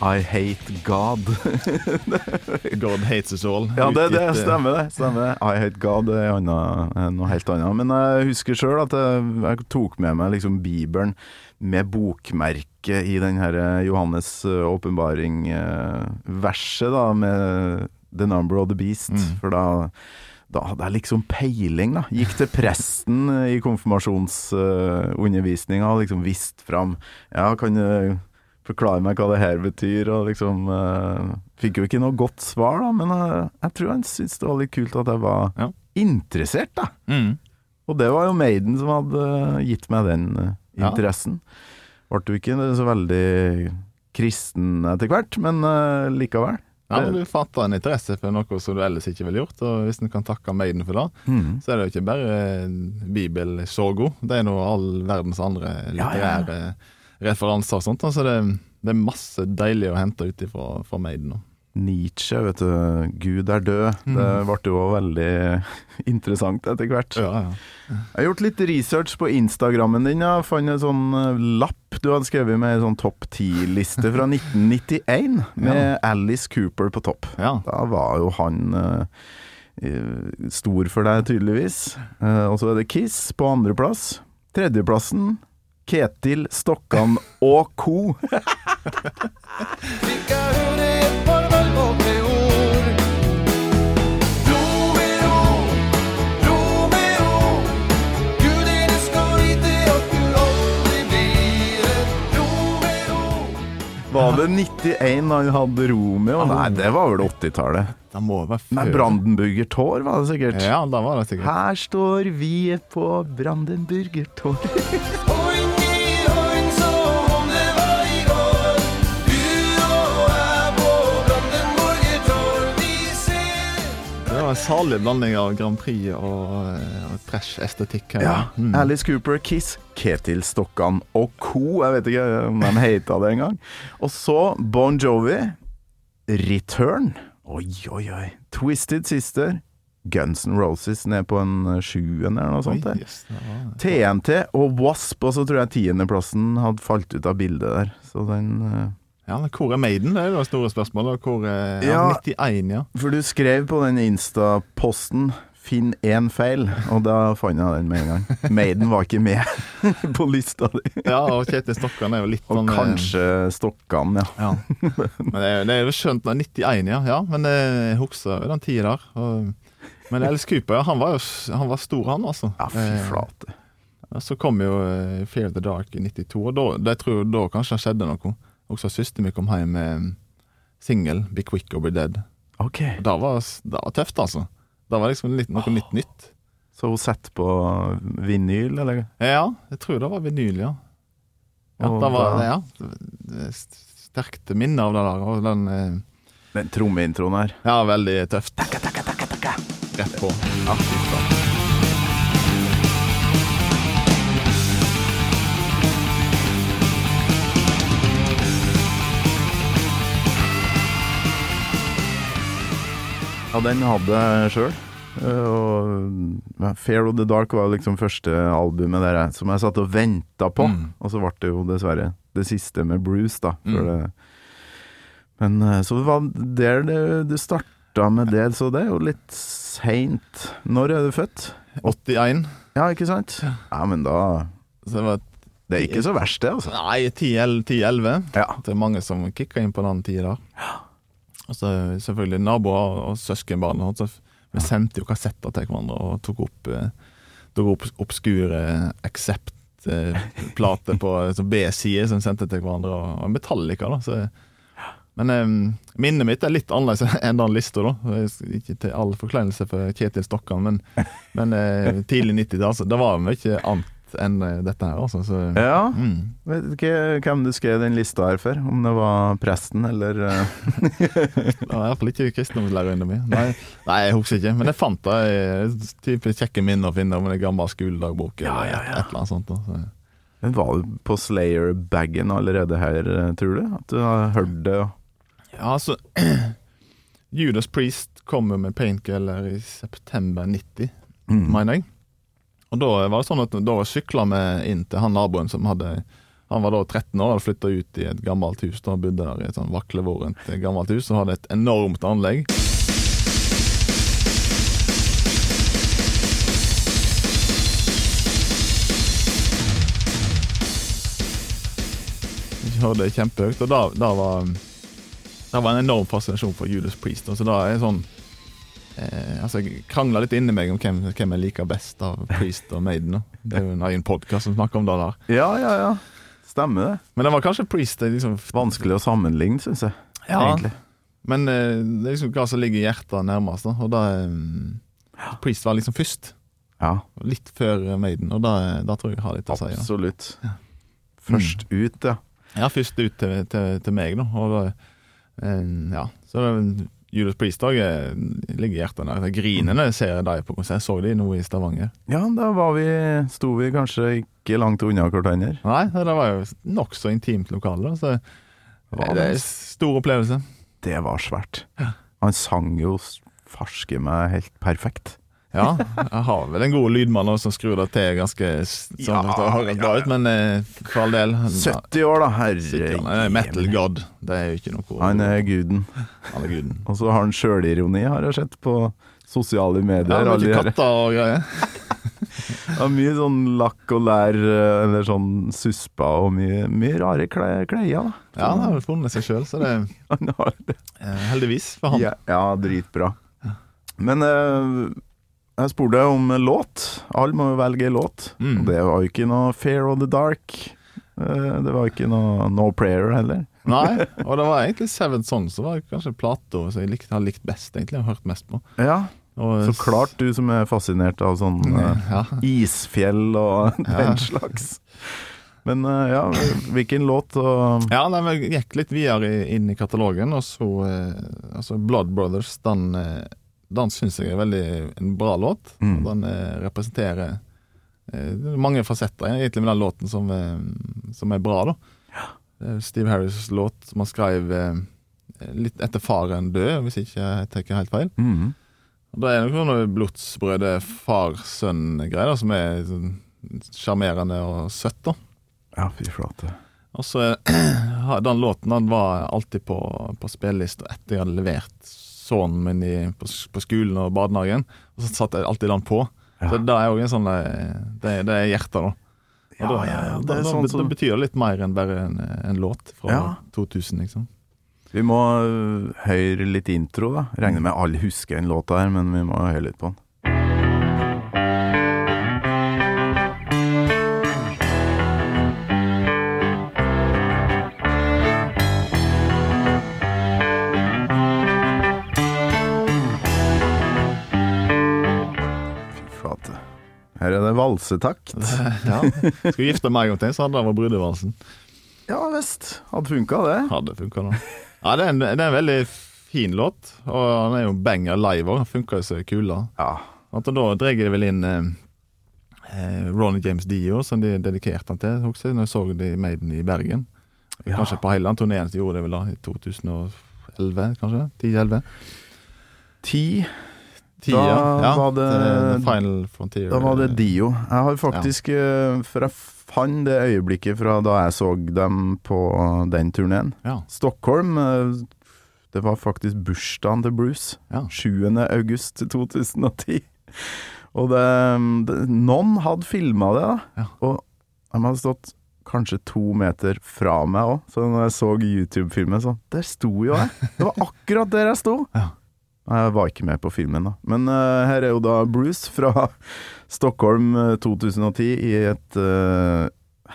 I hate God. God hates us all. Ja, det, det eh, stemmer det. stemmer I Hate God er er noe helt annet. Men jeg husker sjøl at jeg, jeg tok med meg liksom Bibelen med bokmerke i den her Johannes eh, åpenbaring-verset, da, med The Number of the Beast. Mm. For da da hadde jeg liksom peiling, da. Gikk til presten eh, i konfirmasjonsundervisninga og liksom viste fram Ja, kan du forklare meg hva det her betyr? Og liksom uh, Fikk jo ikke noe godt svar, da, men uh, jeg tror han syntes det var litt kult at jeg var Ja. interessert, da. Mm. Og det var jo Maiden som hadde gitt meg den interessen. Ja. Ble jo ikke så veldig kristen etter hvert, men uh, likevel. Ja, men Du fatter en interesse for noe som du ellers ikke ville gjort. Og hvis en kan takke Maiden for det, mm. så er det jo ikke bare eh, bibelsågo. Det er nå all verdens andre litterære ja, ja. Referanser og sånt. Altså det, det er masse deilig å hente ut ifra fra Maiden. Nietzsche, vet du. Gud er død. Det ble jo veldig interessant etter hvert. Ja, ja. Jeg har gjort litt research på Instagrammen din. Jeg fant en sånn eh, lapp du hadde skrevet med en sånn topp ti-liste fra 1991, med Alice Cooper på topp. ja. Da var jo han eh, stor for deg, tydeligvis. Uh, og så er det Kiss på andreplass. Tredjeplassen Ketil Stokkan og co. Var det 91 han hadde Romeo? Nei, det var vel 80-tallet. Det må være Nei. Brandenburger Tor var det sikkert. Ja, da var det sikkert. Her står vi på Brandenburger Tor. Var en salig blanding av Grand Prix og, eh, og trash-estetikk. Ja. Mm. Alice Cooper, Kiss, Ketil Stokkan og co. Jeg vet ikke om de heita det engang. Og så Bon Jovi, Return. Oi, oi, oi. Twisted Sister. Guns N' Roses ned på en eh, sjuende eller noe sånt. Der. yes, TNT og Wasp, og så tror jeg tiendeplassen hadde falt ut av bildet der. Så den eh, Ja, Hvor er Maiden? Det er jo det store spørsmålet. Hvor er ja, Ja. 91, ja. For du skrev på den Insta-posten 'finn én feil', og da fant jeg den med en gang. Maiden var ikke med på lista di. Ja, og Kjetil Stokkan er jo litt sånn Og kanskje Stokkan, ja. Ja. Men det er, det er jo skjønt da, 91, ja. ja men eh, jeg husker den tida der. Og, men Alice Cooper, ja, han var jo han var stor, han altså. Ja, fy Eh, flate. ja, Så kom jo eh, Fear the Dark i 92, og da, det tror jeg da kanskje det skjedde noe. Også søsteren min kom hjem med singel 'Be Quick or Be Dead'. Ok, Og Det var, det var tøft, altså. Det var liksom litt, noe nytt nytt. så hun setter på vinyl, eller? Ja, jeg tror det var vinyl, ja. Ja, oh, det var ja, det er sterkt minne av det der. Og den eh, Den trommeintroen her. Ja, veldig tøft. Rett på. Ja, Ja, den hadde jeg sjøl. Og Fair of the Dark var liksom første albumet der jeg, som jeg satt og venta på. Mm. Og så ble det jo dessverre det siste med Bruce, da. Mm. det, men eh, så det var der det, du starta med det, så det er jo litt seint. Når er du født? 81. Ja, ikke sant? Ja, men da Så det var Det er ikke så verst, det, altså. Nei, 10-11. Ja. Det er mange som kicka inn på den tida der. Og så selvfølgelig naboer og søskenbarn. og Så vi sendte jo kassetter til hverandre og tok opp, eh, tok opp obskure Accept Priest-plate på sånn B-side som sendte til hverandre, og og Metallica, da. Så, men eh, minnet mitt er litt annerledes enn den lista. Ikke til all forkleinelse for Kjetil Stokkan, men, men eh, tidlig 90-tall, så det var mye annet enn eh, dette her, altså. Så, Ja, mm. vet ikke hvem du skrev den lista her for, om det var presten eller eh, Det var i hvert fall ikke kristendomslæreren min. Nei, nei, jeg husker ikke. Men jeg fant det. i kjekke minner å finne om en gammel skoledagbok Ja, eller ja, ja. et eller annet sånt. Så. Men var du på Slayer-bagen allerede her, eh, tror du? At du har hørt det? Ja, altså Judas Priest kom jo med Painkiller i september 90, Mm. mener jeg. Og da var det sånn at da sykla vi inn til han naboen som hadde Han var da 13 år og flytta ut i et gammelt hus. Da bodde der i et sånn vaklevorent gammelt hus og hadde et enormt anlegg. Hørte det kjempehøyt, og da, var var en enorm fascinasjon for Judas Priest. Og så da er sånn eh, Altså, jeg krangla litt inni meg om hvem, hvem jeg liker best av Priest og Maiden. da. Det er jo en egen podkast som snakker om det der. Ja, ja, ja. Stemmer det. Men det var kanskje Priest det liksom Vanskelig å sammenligne, syns jeg. Ja. Egentlig. Men eh, det er liksom hva som ligger hjertet nærmest, da. Og da eh, Priest var liksom først. Ja, Litt før Maiden, og da, tror jeg jeg har litt å si. Ja. absolutt. Først ut, ja. Ja, først ut til, til, til meg, da. Og eh, ja. Så det, Judas Priest òg ligger hjertet nær. Grinende ser jeg deg dem på konsert. Så de noe i Stavanger. Ja, da var vi, sto vi kanskje ikke langt unna hverandre. Nei, det var jo nokså intimt lokale. Så Var det er en stor opplevelse. Det var svært. Han sang jo farske meg helt perfekt. Ja, jeg har vel en god lydmann også som skrur det til ganske sånn Ja, at det høres bra ja, ja. ut, men eh, for all del. 70 år, da. Sitter han, eh, Herre Metal God. Det er jo ikke noe Han er guden. Han er guden. Og så har han sjølironi, har jeg sett på sosiale Ja, medier. er ikke katter og greier. Det er mye sånn lakk og lær, eh, eller sånn suspa og mye, mye rare kleier klær, da. Ja, han har vel funnet seg sjøl, så det eh, heldigvis for han. Ja, ja dritbra. Men eh, jeg spurte om låt. Alle må jo velge låt. Mm. Det var jo ikke noe Fair of the Dark. Eh, det var ikke noe No Prayer heller. Nei, og det var egentlig Seven Songs som var kanskje plata jeg likte, har likt best, egentlig. Har hørt mest på. Ja, Og, så klart du som er fascinert av sånn eh, Ja. isfjell og Ja. den slags. Men eh, ja, hvilken låt og Ja, nei, Vi gikk litt videre inn i katalogen, og så eh, Altså Blood Brothers, den, eh, den syns jeg er veldig en bra låt. Mm. Den eh, representerer eh, mange fasetter egentlig med den låten som, eh, som er bra, da. Det er Steve Harris' låt som han skrev litt etter faren død, hvis ikke jeg tar helt feil. Og Det er noe blodsbrøde blodsbrød, far-sønn-greier som er sjarmerende og søtt. da Ja, fy flate. og så den låten den var alltid på, på spillelista etter jeg hadde levert sønnen min i, på, på skolen og barnehagen. Og så satte jeg alltid den på. Ja. Så det er jo en sånn eh, Det, det er hjertet, da. Ja, da, ja, ja, det da, sånn da, betyr det litt mer enn bare en, en låt fra Ja. 2000, liksom. Vi må øh, høre litt intro, da. Regner med alle husker den låta her, men vi må høre litt på den. Her er det valsetakt. Ja. du gifte meg en gang til, så hadde det vært brudevalsen. Ja visst, hadde funka det. Hadde funka, da. Ja, det er, en, det er en veldig fin låt, og han er jo banger live òg. Funka jo så kula. Ja. At da drar de vel inn eh, eh, Ronny James Dio, som de dedikerte han til, husker når jeg så de Maiden i Bergen. Ja. Kanskje på den turneen de gjorde det vel da, i 2011, kanskje? 10-11? Ti, 10, Da ja. var det- Final Frontier. da var det Dio. Jeg har faktisk ja. For jeg fant det øyeblikket fra da jeg så dem på den turneen. Ja. Stockholm øh, Det var faktisk bursdagen til Bruce. Ja. 7. august 2010. Og det, det Noen hadde filma det, da. Ja. Og de hadde stått kanskje to meter fra meg òg. Så når jeg så YouTube-filmen, så Der sto jo jeg! Det var akkurat der jeg sto! Ja. Jeg var ikke med på filmen, da. Men uh, her er jo da Bruce fra Stockholm eh, 2010 i et uh,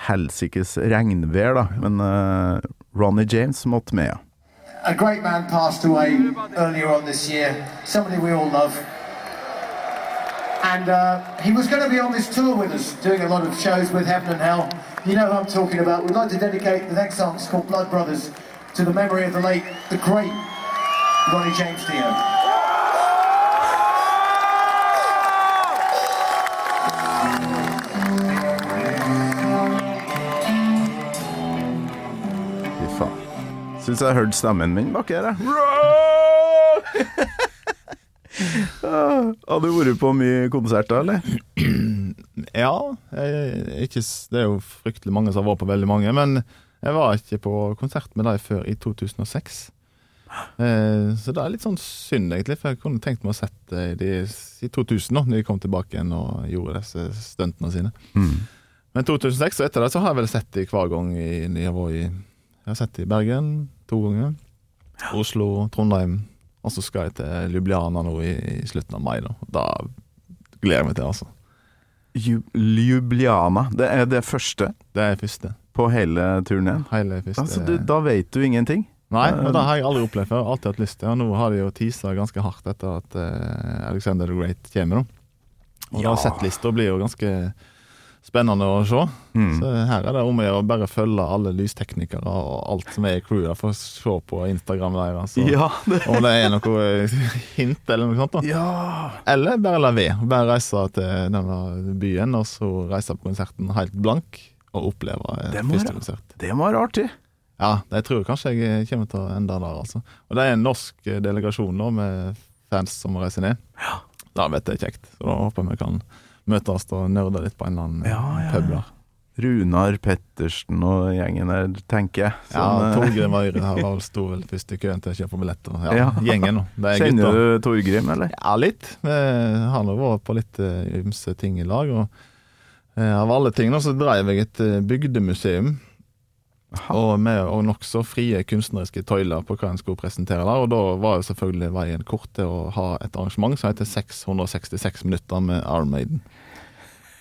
helsikes regnvær, da. Men uh, Ronny James måtte med, ja. A great man passed away earlier on this year, somebody we all love. And uh, he was going to be on this tour with us, doing a lot of shows with Heaven and Hell. You know who I'm talking about. We'd like to dedicate the next song, it's called Blood Brothers, to the memory of the late, the great Ronnie James Dio. Syns jeg hørte stemmen min bak her, jeg. Har du vært på mye konserter, eller? Ja, jeg, ikke, det er jo fryktelig mange som har vært på veldig mange, men jeg var ikke på konsert med dem før i 2006. Eh, så det er litt sånn synd, egentlig, for jeg kunne tenkt meg å sett dem de i 2000, da når de kom tilbake igjen og gjorde disse stuntene sine. Men 2006, og etter det så har jeg vel sett de hver gang i, når jeg i Jeg har sett det i Bergen to ganger. Oslo, Trondheim. Og så skal jeg til Ljubljana nå i, i slutten av mai. Da Da gleder jeg meg til, altså. Ju- Ljubljana. Det er det første Det er første. på hele turneen. Hele første. Altså, du, da vet du ingenting. Nei, men det har jeg aldri opplevd før. Alltid hatt lyst til. Og nå har de jo teasa ganske hardt etter at uh, Alexander the Great kommer, da. Og Ja. da settlista blir jo ganske spennende å se. Mm. Så her er det om å bare følge alle lysteknikere og alt som er i crewet, for å se på Instagram deres. Ja, det Om det er noe eh, hint eller noe sånt. da Ja. Eller bare la være. Bare reise til denne byen, og så reise på konserten helt blank. Og oppleve eh, Det første konsert. Det må være artig. Ja, jeg tror kanskje jeg kommer til å ende der, altså. Og det er en norsk eh, delegasjon nå med fans som reiser ned. Ja. Da vet jeg kjekt. Så da håper jeg vi kan møtes og nerder litt på en eller annen Ja, pub der. Runar Pettersen og gjengen der, tenker jeg. Ja, eh, Torgrim Øyre her var sto vel først i køen til å kjøpe billetter. Ja, Ja. Gjengen. Det er Kjenner gutter. du Torgrim, eller? Ja, litt. Vi har nå vært på litt eh, ymse ting i lag. Og eh, av alle ting nå så dreiv jeg et eh, bygdemuseum. Og med og nokså frie kunstneriske tøyler på hva en skulle presentere der. Og da var jo selvfølgelig veien kort til å ha et arrangement som heter 666 minutter med.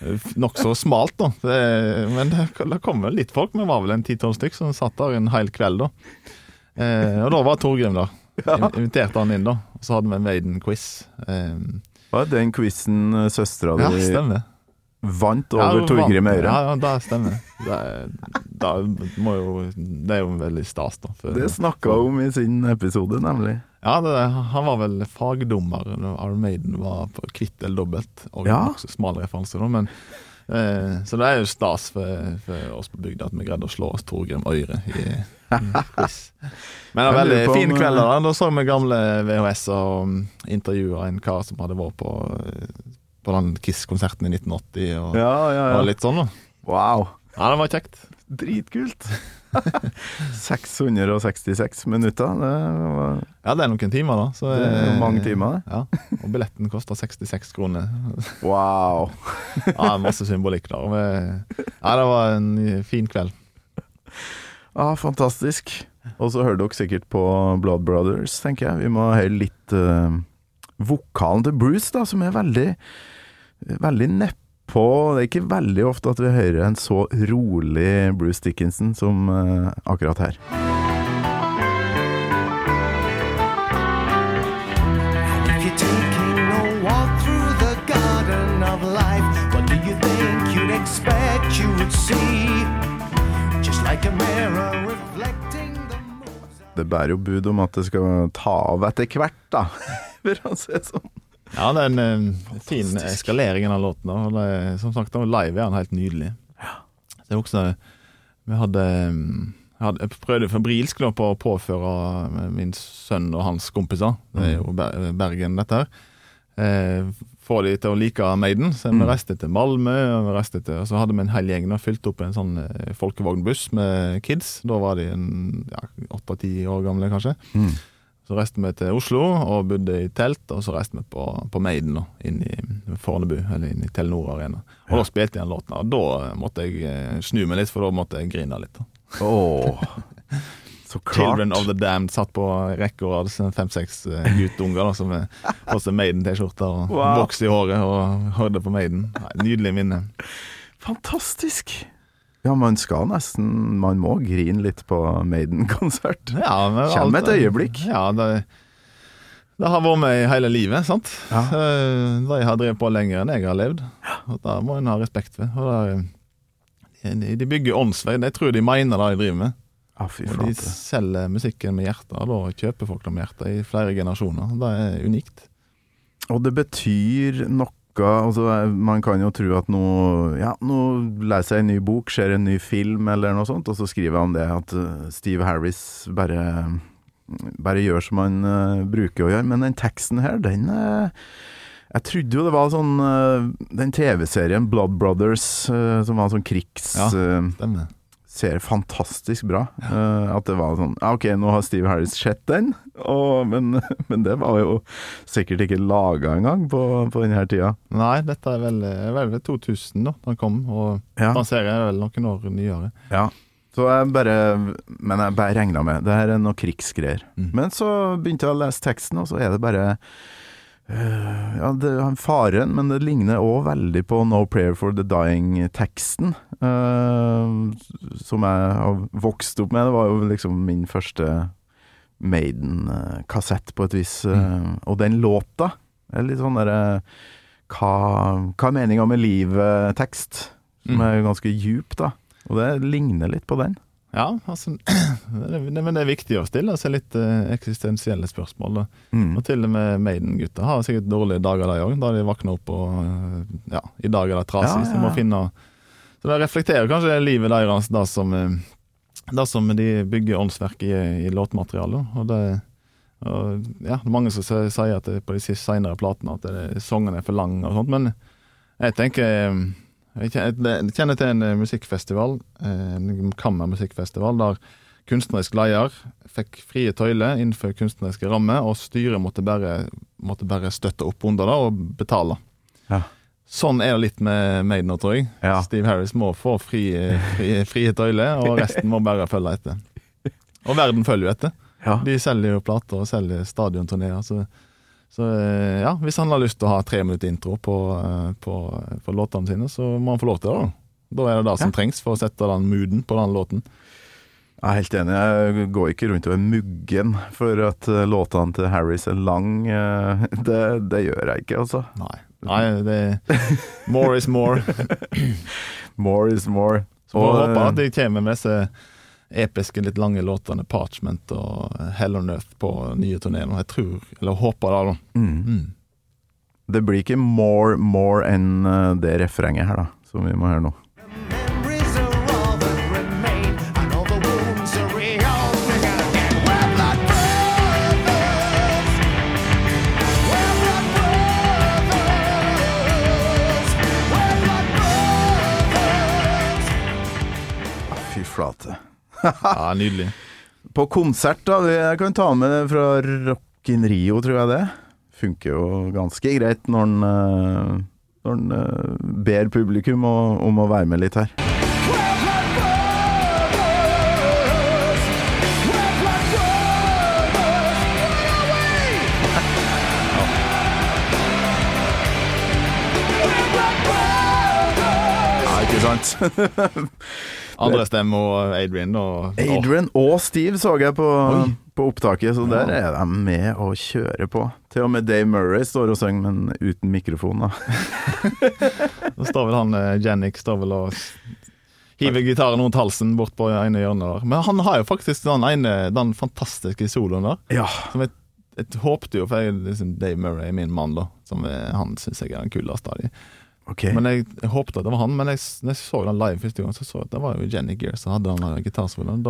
Eh, Nokså smalt, da. Det, men det, det kom vel litt folk. Vi var vel en ti-tolv stykk som satt der en hel kveld, da. Eh, og da var Torgrim der. Ja. Inviterte han inn, da. Og så hadde vi en Maiden-quiz. Eh, Var den quizen søstera di ja, stemmer. Vant Ja, over Torgrim Øyre? Ja, ja, det stemmer. Det, er- da må jo, det er jo veldig stas, da. for- Det snakka hun om i sin episode, nemlig. Ja, det, han var vel fagdommer når Iron Maiden var på kvitt eller dobbelt. Og Ja. også smal referanse, da, men eh, Så det er jo stas for, for oss på bygda at vi greide å slå oss Torgrim Øyre i, quiz. Men det var veldig på fin kveld. eh, Da Da så vi gamle VHS-er og intervjua en kar som hadde vært på, eh, på den Kiss-konserten i 1980, og, Ja, ja, og ja. litt sånn. da Wow. Ja, det var kjekt. Dritkult. 666 minutter. Det var Ja, det er noen timer, da. Så, Det er eh, mange timer, det. Ja, og billetten koster 66 kroner. Wow. Ja, masse symbolikk der. Ja, det var en fin kveld. Ja, fantastisk. Og så hører dere sikkert på Blood Brothers, tenker jeg. Vi må høre litt eh, vokalen til Bruce, da, som er veldig Veldig nedpå. Det er ikke veldig ofte at vi hører en så rolig Bruce Dickinson som uh, akkurat her. If you're taking a walk through the garden of life, what do you think you'd expect you would see? Just like a mirror reflecting the moves. Det bærer jo bud om at det skal ta av etter hvert, da. For han se sånn. Ja, det er en eh, fin eskalering av låten. da, Og det, som sagt, live er han helt nydelig. Det er også Vi hadde, mm, jeg hadde Jeg prøvde febrilsk da på å påføre min sønn og hans kompiser Det er jo Bergen, dette her. Eh, få de til å like Maiden. Så vi reiste til Malmö, og vi til, og så hadde vi en hel gjeng og fylt opp en sånn eh, folkevognbuss med kids. Da var de en ja, åtte-ti år gamle, kanskje. Så reiste vi til Oslo og bodde i telt, og så reiste vi på, på Maiden da, inn i Fornebu, eller inn i Telenor Arena. Og da spilte jeg den låten, og da måtte jeg eh, snu meg litt, for da måtte jeg grine litt. da. Åh, så klart. Children of the Damned satt på rekke og rad, sånn fem-seks uh, guttunger som på seg Maiden-T-skjorter og Wow. voks i håret og hørte på Maiden. Nei, nydelig minne. Fantastisk. Ja, man skal nesten Man må grine litt på Maiden-konsert. Ja, Kjem et øyeblikk. Ja, det, det har vært med i hele livet, sant. Ja. Eh, De har drevet på lenger enn jeg har levd. Og Det må en ha respekt for. Det, de, de bygger åndsvei. Jeg tror de mener det de driver med. Ja, Og de selger musikken med hjertet, og da kjøper folk det med hjertet i flere generasjoner. Det er unikt. Og det betyr noe altså, Man kan jo tro at nå Ja, nå leser jeg en ny bok, ser en ny film eller noe sånt, og så skriver jeg om det at eh, Steve Harris bare bare gjør som han uh, bruker å gjøre. Men den teksten her, den uh, Jeg trodde jo det var sånn Den TV-serien Blood Brothers, som var sånn krigs... Ja. Stemmer. Ser fantastisk bra. Uh, at det var sånn Ok, nå har Steve Harris sett den, og, men, men det var jo sikkert ikke laga engang på, på denne tida. Nei, dette er vel, vel 2000 da den kom, og Ja. den serien er vel noen år nyere. Ja. Så jeg bare Men jeg bare regna med det her er noe krigsgreier. Mm. Men så begynte jeg å lese teksten, og så er det bare Ja, det er faren, men det ligner òg veldig på No Prayer for the Dying-teksten. Uh, som jeg har vokst opp med. Det var jo liksom min første Maiden-kassett, på et vis. Mm. Og den låta er litt sånn derre hva, hva er meninga med livet-tekst? Som Mm. er ganske djup, da. Og det ligner litt på den. Ja, altså Men det er viktig å stille seg litt eh, eksistensielle spørsmål. Mm. Og til og med Maiden-gutta har sikkert dårlige dager, de òg. Da de våkner opp og eh, Ja, i dag er det trasig. Ja, Så de ja, må finne Så det reflekterer kanskje livet deres, det som, eh, det som de bygger åndsverk i, i låtmaterialet. Og det og, ja, det er mange som sier at det på de siste senere platene at det, sangene er for lange og sånt, men jeg tenker eh, Jeg kjenner, til en eh, musikkfestival, eh, en kammermusikkfestival, der kunstnerisk leder fikk frie tøyler innenfor kunstneriske rammer, og styret måtte bare, måtte bare støtte opp under det og betale. Ja. Sånn er det litt med Made nå, tror jeg. Ja. Steve Harris må få frie, frie, frie tøyler, og resten må bare følge etter. Og verden følger jo etter. Ja. De selger jo plater og selger stadionturneer. Så, så eh, ja, hvis han har lyst til å ha tre minutter intro på, eh, på, på låtene sine, så må han få lov til det. Da Da er det det som Ja. trengs for å sette den mooden på den låten. Jeg er helt enig. Jeg går ikke rundt og er muggen for at eh, låtene til Harris er lang. Det, det gjør jeg ikke, altså. Nei. Nei, det More is more. More is more. Så får vi håpe at de kommer med disse episke, litt lange låtene Parchment og Hell on Earth på nye turneer. Jeg tror, eller håper det, da. mm. Mm. Det blir ikke more, more enn eh, det refrenget her, da, som vi må høre nå. Ja, nydelig. På konsert, da. Jeg kan ta med fra Rock in Rio, tror jeg det. Funker jo ganske greit når en eh, når en eh, ber publikum om å være med litt her. Ikke sant? Andre stemme og Adrian og Adrian og Steve så jeg på, på opptaket, så der er de med å kjøre på. Til og med Dave Murray står og synger, men uten mikrofon, da. Da står vel han eh, Jannik står vel og hiver gitaren rundt halsen bort på ene hjørnet der. Men han har jo faktisk den ene, den fantastiske soloen der. Ja. Som jeg, jeg håpte jo, for jeg, liksom, Dave Murray er min mann, da. Som er, han syns jeg er den kuleste av dem. Ok. Men jeg, jeg håpet at det var han, men jeg, når jeg så den live første gang, så så jeg at det var jo Jenny Gears som hadde den gitarspilleren.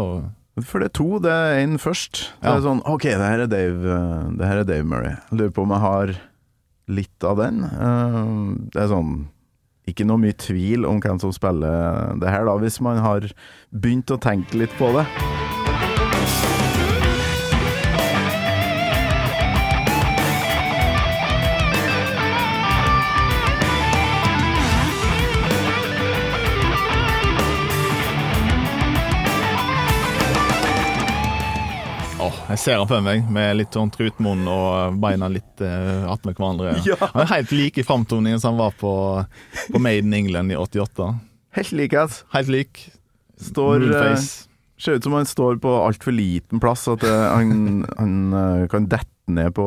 For det er to, det er én først. Det Ja. er sånn OK, det her er Dave, eh, det her er Dave Murray. Jeg lurer på om jeg har litt av den. Eh, Det er sånn ikke noe mye tvil om hvem som spiller det her, da, hvis man har begynt å tenke litt på det. Jeg ser han for meg med litt sånn trutmunn og beina litt uh, attmed hverandre. Ja. Han er helt lik i framtoningen som han var på, på Made in England i 88. Helt likens. Helt lik. Står eh, Moonface. Ser ut som han står på altfor liten plass, at han, han eh, kan dette ned på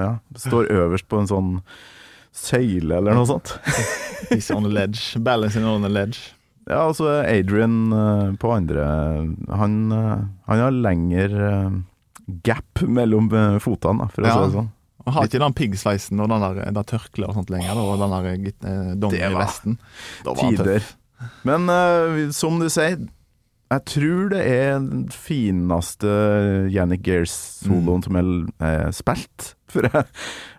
Ja, står øverst på en sånn søyle eller noe sånt. He's on the ledge. Balancing on the ledge. Ja, altså Adrian eh, på andre Han, eh, han har lengre eh, gap mellom eh, fotene, for å Ja. si det sånn. Og har ikke den piggsveisen og den der, der tørkleet og sånt lenger, og den der gitt- eh, dongen Det i var var tider. tøff. Men uh, som du sier, jeg tror det er den fineste Yannick Gears-soloen som er spilt. For jeg,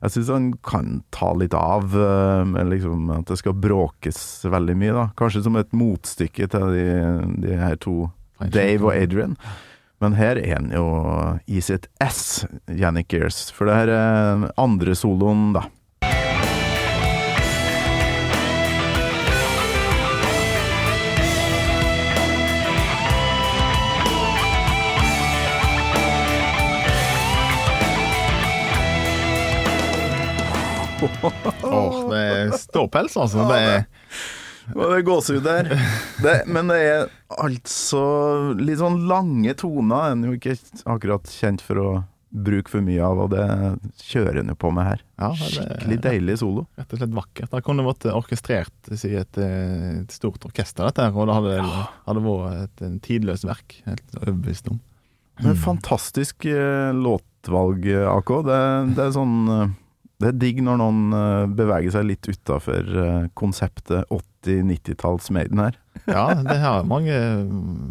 jeg syns han kan ta litt av, eh, med liksom at det skal bråkes veldig mye. da Kanskje som et motstykke til de, de her to, Dave og Adrian. Men her er han jo i sitt S, Yannick Gears. For det her er andre soloen, da. Åh, det er ståpels, altså. Det er Og det gåsehud der. Det, men det er altså litt sånn lange toner. En jo ikke akkurat kjent for å bruke for mye av, og det kjører en jo på med her. Ja, det Skikkelig deilig solo. rett og slett vakkert. Det kunne vært orkestrert i et, eh, et stort orkester, dette her, og det hadde, hadde vært et tidløst verk. Helt overbevist om. Er Fantastisk eh, låtvalg, AK. Det, det er sånn eh, Det er digg når noen eh, beveger seg litt utafor konseptet 80-90-talls Maiden her. Ja, det har er mange,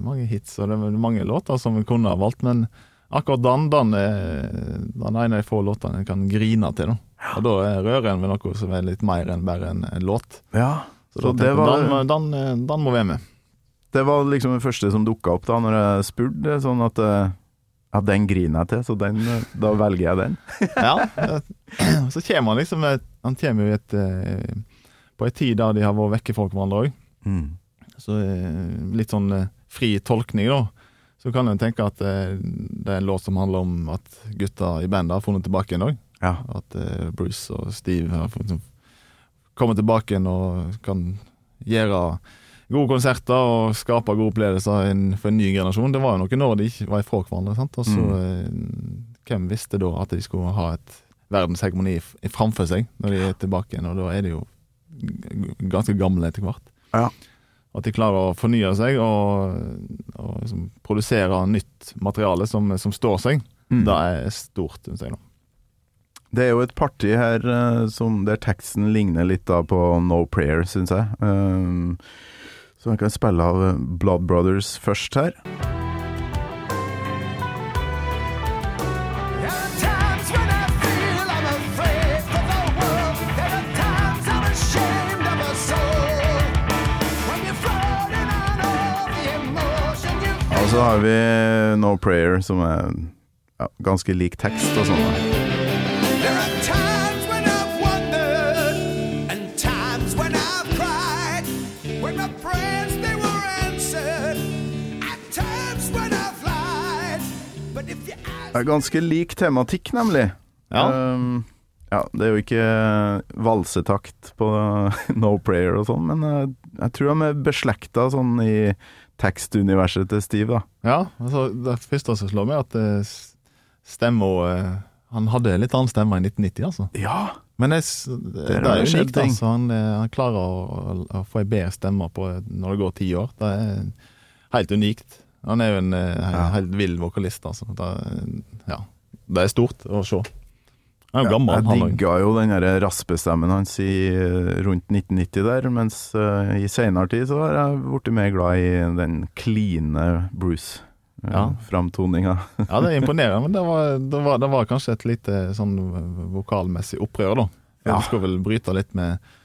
mange hits, og det er mange låter som vi kunne ha valgt, men akkurat den, den er den ene av de få låtene jeg kan grine til. Da. Og da er rører en ved noe som er litt mer enn bare en, låt. Ja, Så, så det var, den, den, eh, den må være med. det var liksom det første som dukka opp da når jeg spurte, sånn at eh, ja, den griner jeg til, så den, eh, da velger jeg den. Ja, eh, så kommer han liksom Han kommer jo et eh, på en tid der de har vært vekke folk hverandre òg. Mm. Så litt sånn fri tolkning, da. Så kan en tenke at det er en låt som handler om at gutta i bandet har funnet tilbake en dag. Ja. At Bruce og Steve har liksom kommet tilbake igjen og kan gjøre gode konserter og skape gode opplevelser for en ny generasjon. Det var jo noe når de ikke var ifra hverandre. sant? Og så mm. Hvem visste da at de skulle ha et verdenshegemoni framfor seg når de er tilbake igjen? Og da er de jo ganske gamle etter hvert. Ja. At de klarer å fornye seg og, og liksom produsere nytt materiale som, som står seg, Mm. det er stort, syns jeg. nå. Det er jo et parti her eh, som, der teksten ligner litt da på No Prayer, syns jeg. Um, så jeg kan spille av eh, Blood Brothers først her. Og så har vi No Prayer, som er ja, ganske lik tekst og sånn. Er ganske lik tematikk, nemlig. Ja. Um, ja, det er jo ikke valsetakt på No Prayer og sånn, men jeg, jeg tror de er beslekta sånn i tekstuniverset til Steve, da. Ja, altså Det første som slår meg, at eh, stemma eh, Han hadde litt annen stemme i 1990, altså. Ja! Men det, s- det, det er jo unikt, altså. Han, eh, han klarer å, å få ei bedre stemme på når det går ti år. Det er helt unikt. Han er jo en eh, Ja. helt vill vokalist, altså. Det, er- ja. det er stort å se. Han er jo Ja, gammel, han jeg òg. digga jo den der raspestemmen hans i eh, rundt 1990 der, mens uh, i seinere tid så har jeg blitt mer glad i den kline Bruce. eh, Ja. Framtoninga. Ja, det er imponerende, men det var, det, var, det var kanskje et lite sånn vokalmessig opprør, da. For Ja. Du skal vel bryte litt med eh,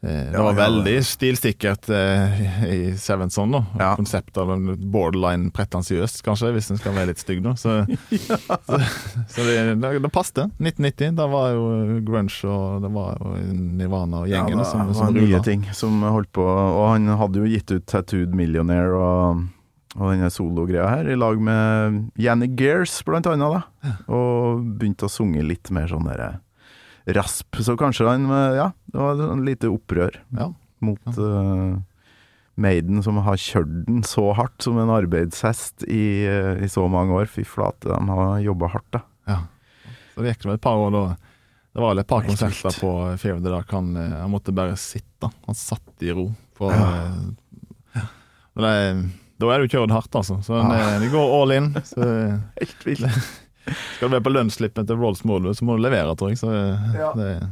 Det var veldig stilsikkert eh, i Sevenson, da. Ja. Konseptet av borderline pretensiøst, kanskje, hvis en skal være litt stygg, da. Så, så, så det, det, det passte. 1990, da var jo grunge og det var jo Nirvana og gjengen det som, var som nye ting som holdt på. Og han hadde jo gitt ut Tattooed Millionaire og, og denne sologreia her, i lag med Janny Gears, blant annet, da. Og begynte å sunge litt mer sånn derre rasp. Så kanskje han eh, Ja, det var et lite opprør Ja. mot uh, Maiden som har kjørt den så hardt som en arbeidshest i, eh, i så mange år. Fy flate, de har jobba hardt, da. Ja. Så det gikk det med et par år da. Det var vel et par konserter på of the Han, han måtte bare sitte. Han satt i ro. For, Ja. det, da er du kjørt hardt, altså. Så det, det går all in. Så Helt vilt. skal du være på lønnsslippen til Rolls Modus, så må du levere, tror jeg. Så Ja. det,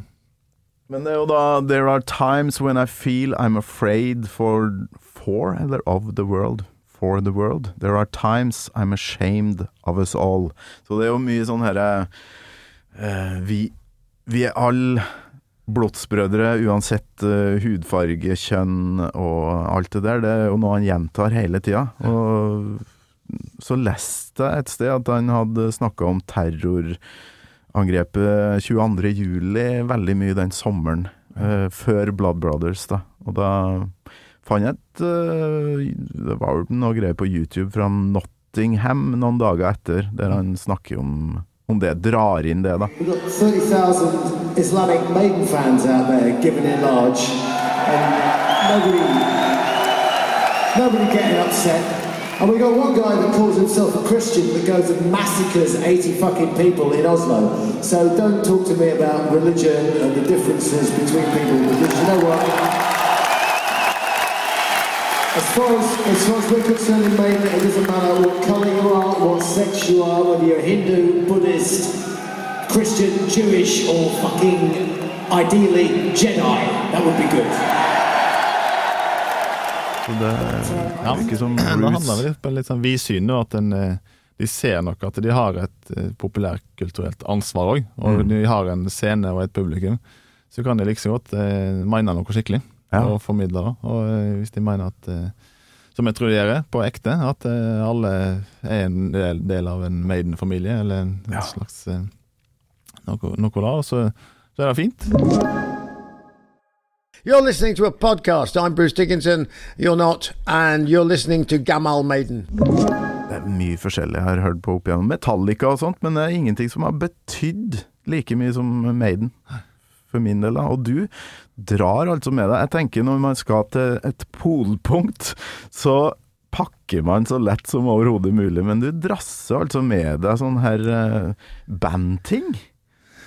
Men det er jo da There are times when I feel I'm afraid for For, eller of the world. For the world. There are times I'm ashamed of us all. Så det er jo mye sånn herre uh, vi, vi er alle blodsbrødre uansett uh, hudfarge, kjønn og alt det der. Det er jo noe han gjentar hele tida. Og så leste jeg et sted at han hadde snakka om terrorangrepet 22. juli veldig mye den sommeren uh, før Blood Brothers, da. Og da fant jeg et uh, Det var vel noe greier på YouTube fra Nottingham noen dager etter, der han snakker om, om det. Drar inn det, da. We've got 30,000 Islamic Maiden fans out there giving it large, and nobody, nobody getting upset. And we got one guy that calls himself a Christian that goes and massacres 80 fucking people in Oslo. So don't talk to me about religion and the differences between people because you know what? As far as, as far as we're concerned in Maiden, it doesn't matter what colour you are, what sex you are, whether you're Hindu, Buddhist, Christian, Jewish, or fucking ideally Jedi. That would be good. Så det Ja, er ikke som det handler litt litt sånn vidsyn, at en, eh, de ser nok at de har et eh, populærkulturelt ansvar òg. Og Mm. de har en scene og et publikum, så kan de liksom godt eh, mene noe skikkelig Ja. og formidle det. Og eh, hvis de mener at eh, som jeg tror de gjør, på ekte, at eh, alle er en del, del av en Maiden-familie, eller en, Ja. slags eh, noe, noe da, og så, så er det fint. You're listening to a podcast. I'm Bruce Dickinson. You're not. And you're listening to Gamal Maiden. Det er mye forskjellig jeg har hørt på opp igjennom. Metallica og sånt, men det er ingenting som har betydd like mye som Maiden. For min del, da. Og du drar altså med deg Jeg tenker når man skal til et polpunkt, så pakker man så lett som overhodet mulig, men du drasser altså med deg sånn her uh, bandting.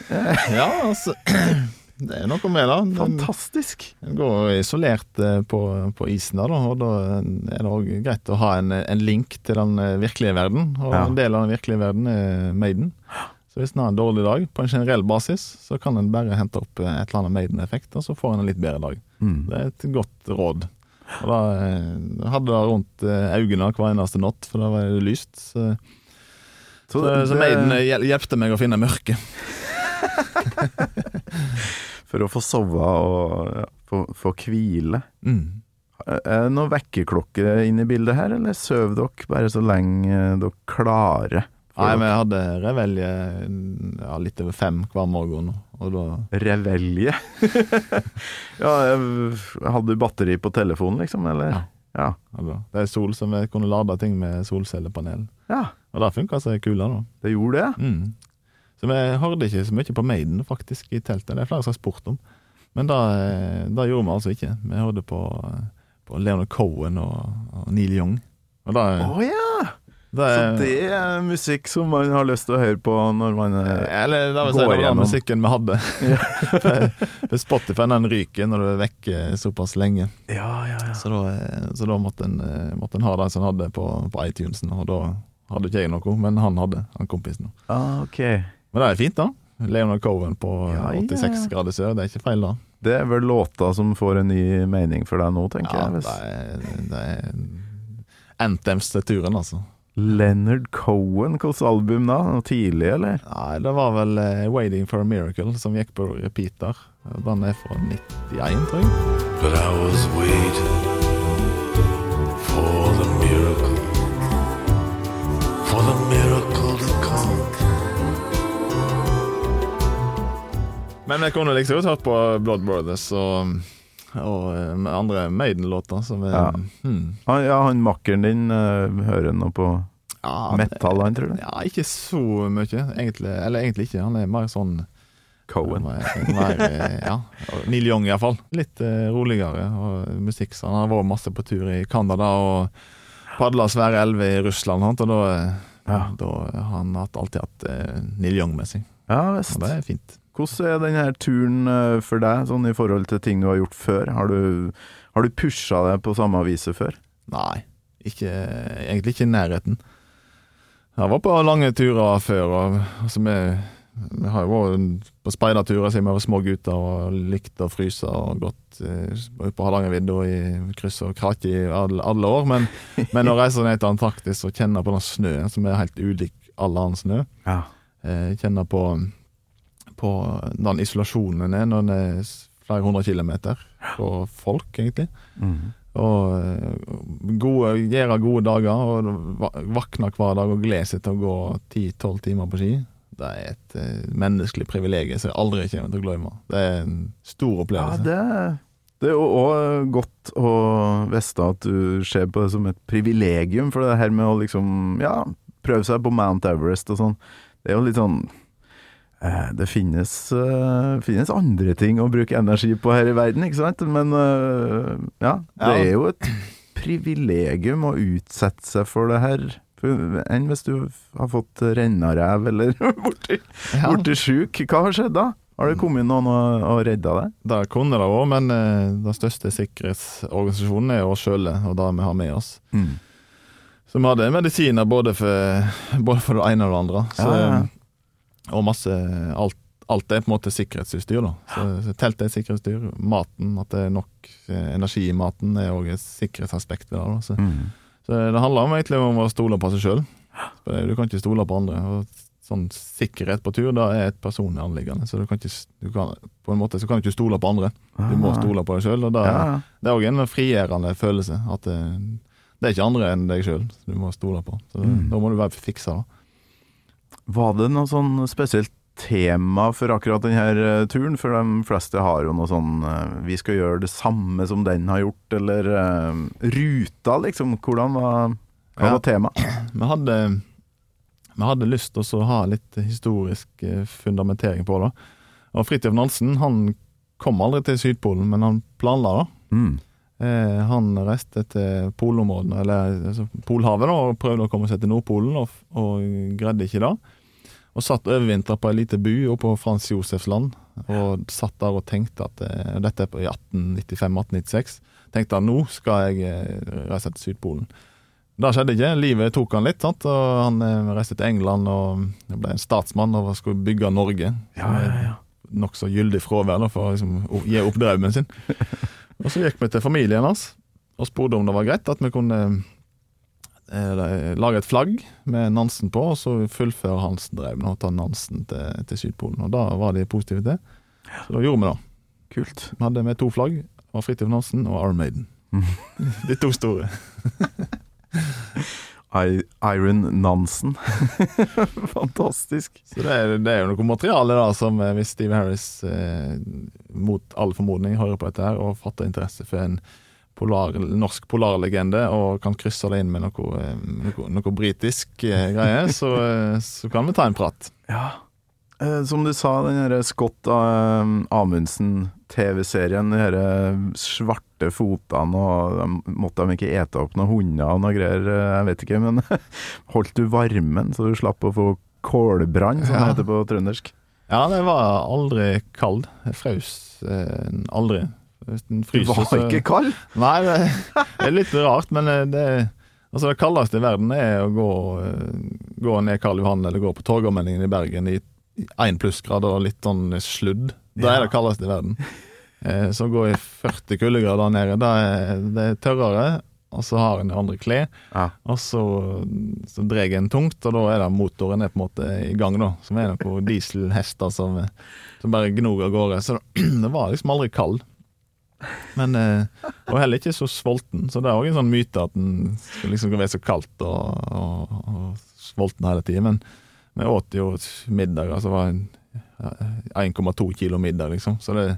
Ja, altså Det er noe med det. Fantastisk. En går isolert eh, på, på isen, da, og da er det òg greit å ha en, en link til den eh, virkelige verden. Og Ja. en del av den virkelige verden er Maiden. Så hvis en har en dårlig dag på en generell basis, så kan en bare hente opp eh, et eller annet Maiden-effekt, og så får en en litt bedre dag. Mm. Det er et godt råd. Og da eh, hadde det rundt eh, øynene hver eneste natt, for da var det lyst. Så, så, så, så Maiden eh, hjelpte meg å finne mørket. For å få sove og ja, få, få hvile. Mm. Er det noen vekkerklokke inne i bildet her, eller sover dere bare så lenge dere klarer? Nei, men vi hadde revelje ja, litt over fem hver morgen, og da Revelje? ja, jeg- hadde du batteri på telefonen, liksom, eller? Ja. Ja. Altså, det er sol som jeg kunne lade ting med solcellepanel. Ja, Og det funka seg kula, da. det gjorde det. Mm. Så vi hørte ikke så mye på Maiden faktisk i teltet. Det er flere som har spurt om. Men det, det gjorde vi altså ikke. Vi hørte på, på Leonard Cohen og, og Neil Young. Og det, Å ja! det, Så det er musikk som man har lyst til å høre på når man er Eller går si, det var musikken vi hadde. For Spotify den ryker når du er vekke såpass lenge. Ja, ja, ja. Så da, så da måtte, en, måtte en ha den som han hadde på, på iTunesen, og da hadde ikke jeg noe, men han hadde, han kompisen. Ah, ok. Men det er fint, da. Leonard Cohen på Ja, ja, 86 ja. grader sør, det er ikke feil, da. Det er vel låta som får en ny mening for deg nå, tenker Ja, jeg. det Hvis. er, det er anthems til turen, altså. Leonard Cohen, hvilket album da? Noe tidlig, eller? Nei, det var vel uh, 'Waiting for a Miracle' som gikk på repeat der. Den er fra 91, tror jeg. But I was waiting Men jeg kunne liksom godt hørt på Blood Brothers og, og eh, med andre Maiden-låter er Ja. hmm. Han, ja, han makkeren din uh, hører nå på ja, metal, han, tror du? Ja, ikke så mye, egentlig. Eller egentlig ikke. Han er mer sånn Cohen. Eh, ja. Neil Young iallfall. Litt eh, roligere og musikk. Så han har vært masse på tur i Canada og padla svære elver i Russland. Og da, eh, Ja. da har han alltid hatt eh, Neil Young med seg. Ja visst. Og det er fint. Hvordan er denne turen eh, for deg, sånn i forhold til ting du har gjort før? Har du, har du pusha det på samme avise før? Nei, ikke, egentlig ikke i nærheten. Jeg var på lange turer før, og altså, vi, vi har jo vært på speiderturer siden vi var små gutter og likt å fryse og gått eh, ut på Hardangervidda i kryss og krake i alle, alle år. Men, men å reise ned til Antarktis og kjenne på den snøen som er helt ulik all annen snø, Ja. eh, kjenne på, på den isolasjonen den er når den er flere hundre kilometer på folk, egentlig. Mm. Og eh, gode, gjøre gode dager og våkne hver dag og glede seg til å gå 10-12 timer på ski. Det er et eh, menneskelig privilegium som jeg aldri kommer til å glemme. Det er en stor Ja, opplevelse. det, det er jo òg godt å vite at du ser på det som et privilegium, for det her med å liksom, ja, prøve seg på Mount Everest og sånn, det er jo litt sånn Det finnes, eh, finnes andre ting å bruke energi på her i verden, ikke sant? Men eh, ja, det er jo et privilegium å utsette seg for det her. Enn hvis du har fått rennarev eller borti, Ja. borti sjuk. Hva har skjedd da? Har det kommet noen og, og redda deg? Det kunne det òg, men eh, den største sikkerhetsorganisasjonen er oss sjøl og det vi har med oss. Så vi hadde medisiner både for, både for det ene og det andre. Så, Ja, ja. Og masse alt, alt er på en måte sikkerhetsutstyr. da så, så Telt er sikkerhetsutstyr. Maten, at det er nok eh, energi i maten, er òg et sikkerhetsaspekt ved det. så, Mm. så det handler om, egentlig om å stole på seg sjøl. Du kan ikke stole på andre. Og sånn Sikkerhet på tur da er et personlig anliggende. Så du kan ikke, du kan, på en måte så kan du ikke stole på andre. Du må stole på deg sjøl. Ah. Ja, ja. det er òg en frigjørende følelse. At det, det er ikke andre enn deg sjøl du må stole på. Så Mm. Da må du være fiksa. da Var det noe sånn spesielt tema for akkurat denne turen? For de fleste har jo noe sånn eh, Vi skal gjøre det samme som den har gjort, eller uh, ruta, liksom. Hvordan var, hva Ja. var temaet? Vi hadde, vi hadde lyst til å ha litt historisk eh, fundamentering på det. Og Fridtjof Nansen han kom aldri til Sydpolen, men han planla det. Mm. Eh, han reiste til polområdene, eller altså, Polhavet, da, og prøvde å komme seg til Nordpolen, og, og greide ikke det. Og satt overvintra på ei lita bu oppe på Frans Josefs land, og satt der og tenkte at og Dette er på i 1895-1896. Tenkte at nå skal jeg eh, reise til Sydpolen. Det skjedde ikke. Livet tok han litt. sant? Og Han eh, reiste til England og ble en statsmann og skulle bygge Norge. Ja, ja, ja. Nokså gyldig fravær for å liksom, gi opp drømmen sin. og så gikk vi til familien hans og spurte om det var greit at vi kunne eh, lage et flagg med Nansen på, og så fullføre drev med og ta Nansen til, til Sydpolen. Og da var de positive til. Så da gjorde vi det. Kult. Vi hadde med to flagg. Var Fridtjof Nansen og Iron Maiden. De to store. I Iron Nansen. Fantastisk. Så det er, det er jo noe materiale da som eh, hvis Steve Harris eh, mot all formodning hører på dette her og fatter interesse for en polar, norsk polarlegende og kan krysse det inn med noe, eh, noe, noe britisk eh, greie, så, eh, så kan vi ta en prat. Ja. Som du sa, den derre Scott Amundsen-TV-serien, de eh, svarte fotene, og måtte de ikke ete opp noen hunder og noe greier, jeg vet ikke, men holdt du varmen så du slapp å få kålbrann, som det Ja. heter på trøndersk? Ja, det var aldri kald. Jeg frøs eh, aldri. Den Du var ikke kald? Nei, det, er litt rart, men eh, det, altså det kaldeste i verden er å gå, eh, gå ned Karl Johan eller gå på Torgallmenningen i Bergen i én plussgrad og litt sånn sludd. Da er det kaldeste i verden. Så Så gå i 40 kuldegrader der nede, da er, det er tørrere, og så har en andre klær. Ja. Og så, så drar en tungt, og da er det motoren er på en måte i gang, da. Som er noen dieselhester som, som bare gnor av gårde. Så det, det var liksom aldri kald. Men eh, Og heller ikke så sulten, så det er òg en sånn myte at en skal liksom være så kaldt og, og, og sulten hele tida. Men vi åt jo middag, altså var 1,2 kilo middag, liksom. Så det,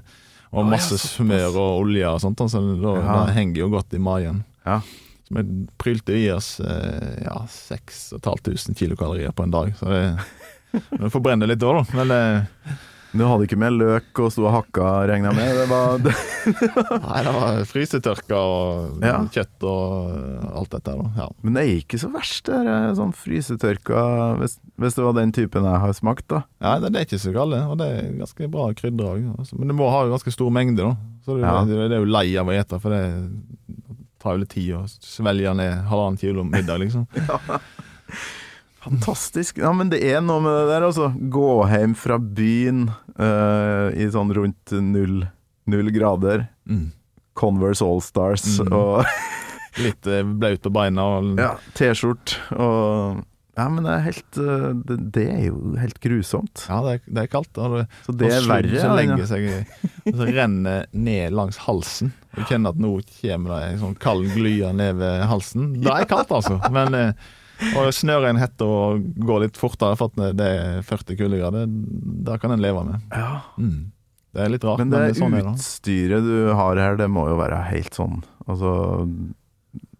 og masse smør og olje og sånt, så da, Ja. det henger jo godt i magen. Ja. Så vi prylte i oss eh, ja, 6500 kilokalorier på en dag. Så det, får forbrenner litt da, da. Men, eh, Du hadde ikke med løk og sto og hakka, regner jeg med? Det var det, Nei, det var frysetørka og Ja. kjøtt og eh, alt dette. Ja. Men det er ikke så verst, det der, sånn frysetørka hvis, hvis det var den typen jeg har smakt, da. Ja, det, det er ikke så galt, og det er ganske bra krydder òg. Altså. Men du må ha ganske stor mengde, da. Så du, Ja. det, det er jo lei av å ete, for det tar jo litt tid å svelge ned halvannen kilo middag, liksom. Fantastisk. Ja, men det er noe med det der, altså. Gå hjem fra byen uh, i sånn rundt null, null grader. Mm. Converse Allstars Mm. og Litt eh, blaut på beina. Og, ja, T-skjort og Ja, men det er helt eh, det, det er jo helt grusomt. Ja, det er, det er kaldt. Og Så det er verre. Så legger seg og så renner ned langs halsen. Og kjenner at nå kommer det en sånn kald glyer ned ved halsen. Det er kaldt, altså. Men å snøre en hette og gå litt fortere for at det er 40 kuldegrader, det kan en leve med. Ja. Mm. Det er litt rart, Men men, det det er sånn utstyret du har her, det må jo være helt sånn Altså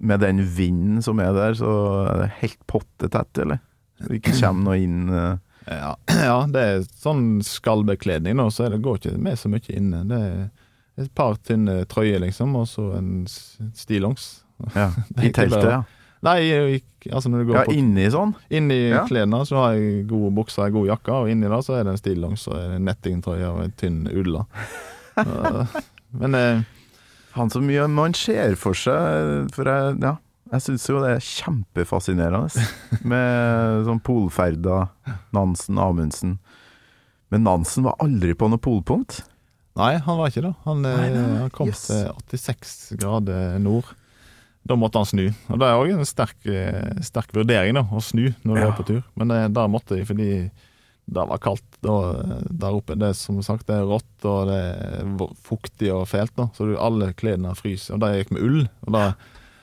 Med den vinden som er der, så er det helt pottetett, eller? Det ikke kommer noe inn eh, Ja, ja, det er sånn skallbekledning nå, så det går ikke med så mye inne. Det er et par tynne trøyer, liksom, og så en stillongs. ja, I teltet, ja. Nei, altså når du går Ja, på inni sånn? Inni Ja. klærne så har jeg gode bukser, og god jakke, og inni da så er det en stillongs og en nettingtrøye og en tynn ull Ja, Men eh, Han så mye man ser for seg, for jeg, ja, jeg syns jo det er kjempefascinerende med sånn polferder, Nansen, Amundsen. Men Nansen var aldri på noe polpunkt. nei, han var ikke det. Han, eh, Nei, nei, han kom yes. til 86 grader nord. Da måtte han snu. Og Det er òg en sterk, eh, sterk vurdering, da, å snu når du Ja. er på tur. Men det, der måtte jeg, fordi det var kaldt da, eh, der oppe. Det er som sagt det er rått og det er fuktig og fælt. da Så du, alle klærne fryser. Og de gikk med ull. Og da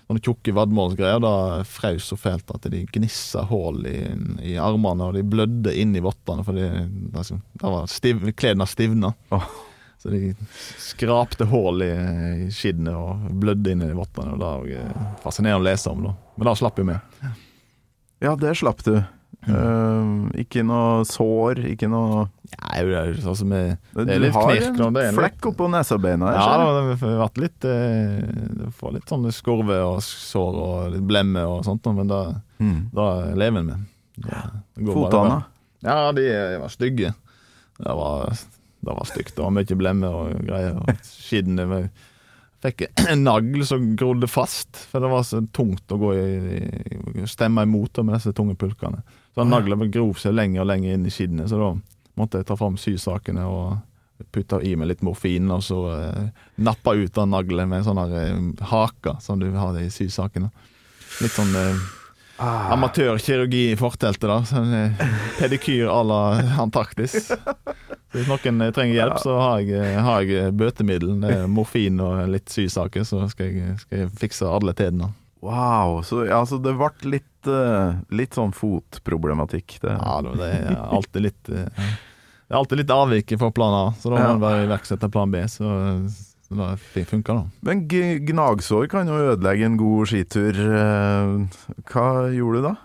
sånne tjukke vadmålsgreier. Da frøs så fælt at de gnissa hull i, i armene, og de blødde inn i vottene fordi da stiv, klærne stivna. Åh. Så de skrapte hull i, i skinnet og blødde inn i. Og det var eh, fascinerende å lese om, da. Men da slapp vi med. Ja, det slapp du. Eh, ikke noe sår, ikke noe Nei, det er sånn som jeg, det er litt har knirk. litt- flekk oppå nesebeina. Ja, det har vært litt Det får litt sånne skorve og sår og litt blemme og sånt, men da, Mm. da lever en med. Fotene. Ja, de var stygge. Det var, det var stygt. Det var mye blemme og greier. Og skinn Jeg fikk en nagl som grodde fast, for det var så tungt å gå i, i stemme imot med disse tunge pulkene. Så den nagla grov seg lenger og lenger inn i skinnet, så da måtte jeg ta fram sysakene og putte i meg litt morfin, og så eh, nappe ut den naglen med en sånn eh, hake som du har i sysakene. Litt sånn eh, Ah. amatørkirurgi i forteltet, da. Sånn eh, pedikyr à la Antarktis. Hvis noen eh, trenger hjelp, så har jeg, eh, har jeg bøtemiddel. Det er morfin og litt sysaker, så skal jeg, skal jeg fikse alle tedene. Wow. Så altså, det ble litt, uh, litt sånn fotproblematikk. Det. Ja, det er alltid litt uh, Det er alltid litt avvik fra plan A, så da må man bare iverksette plan B. Så, så det funker, da. Men g- gnagsår kan jo ødelegge en god skitur. Eh, Hva gjorde du da?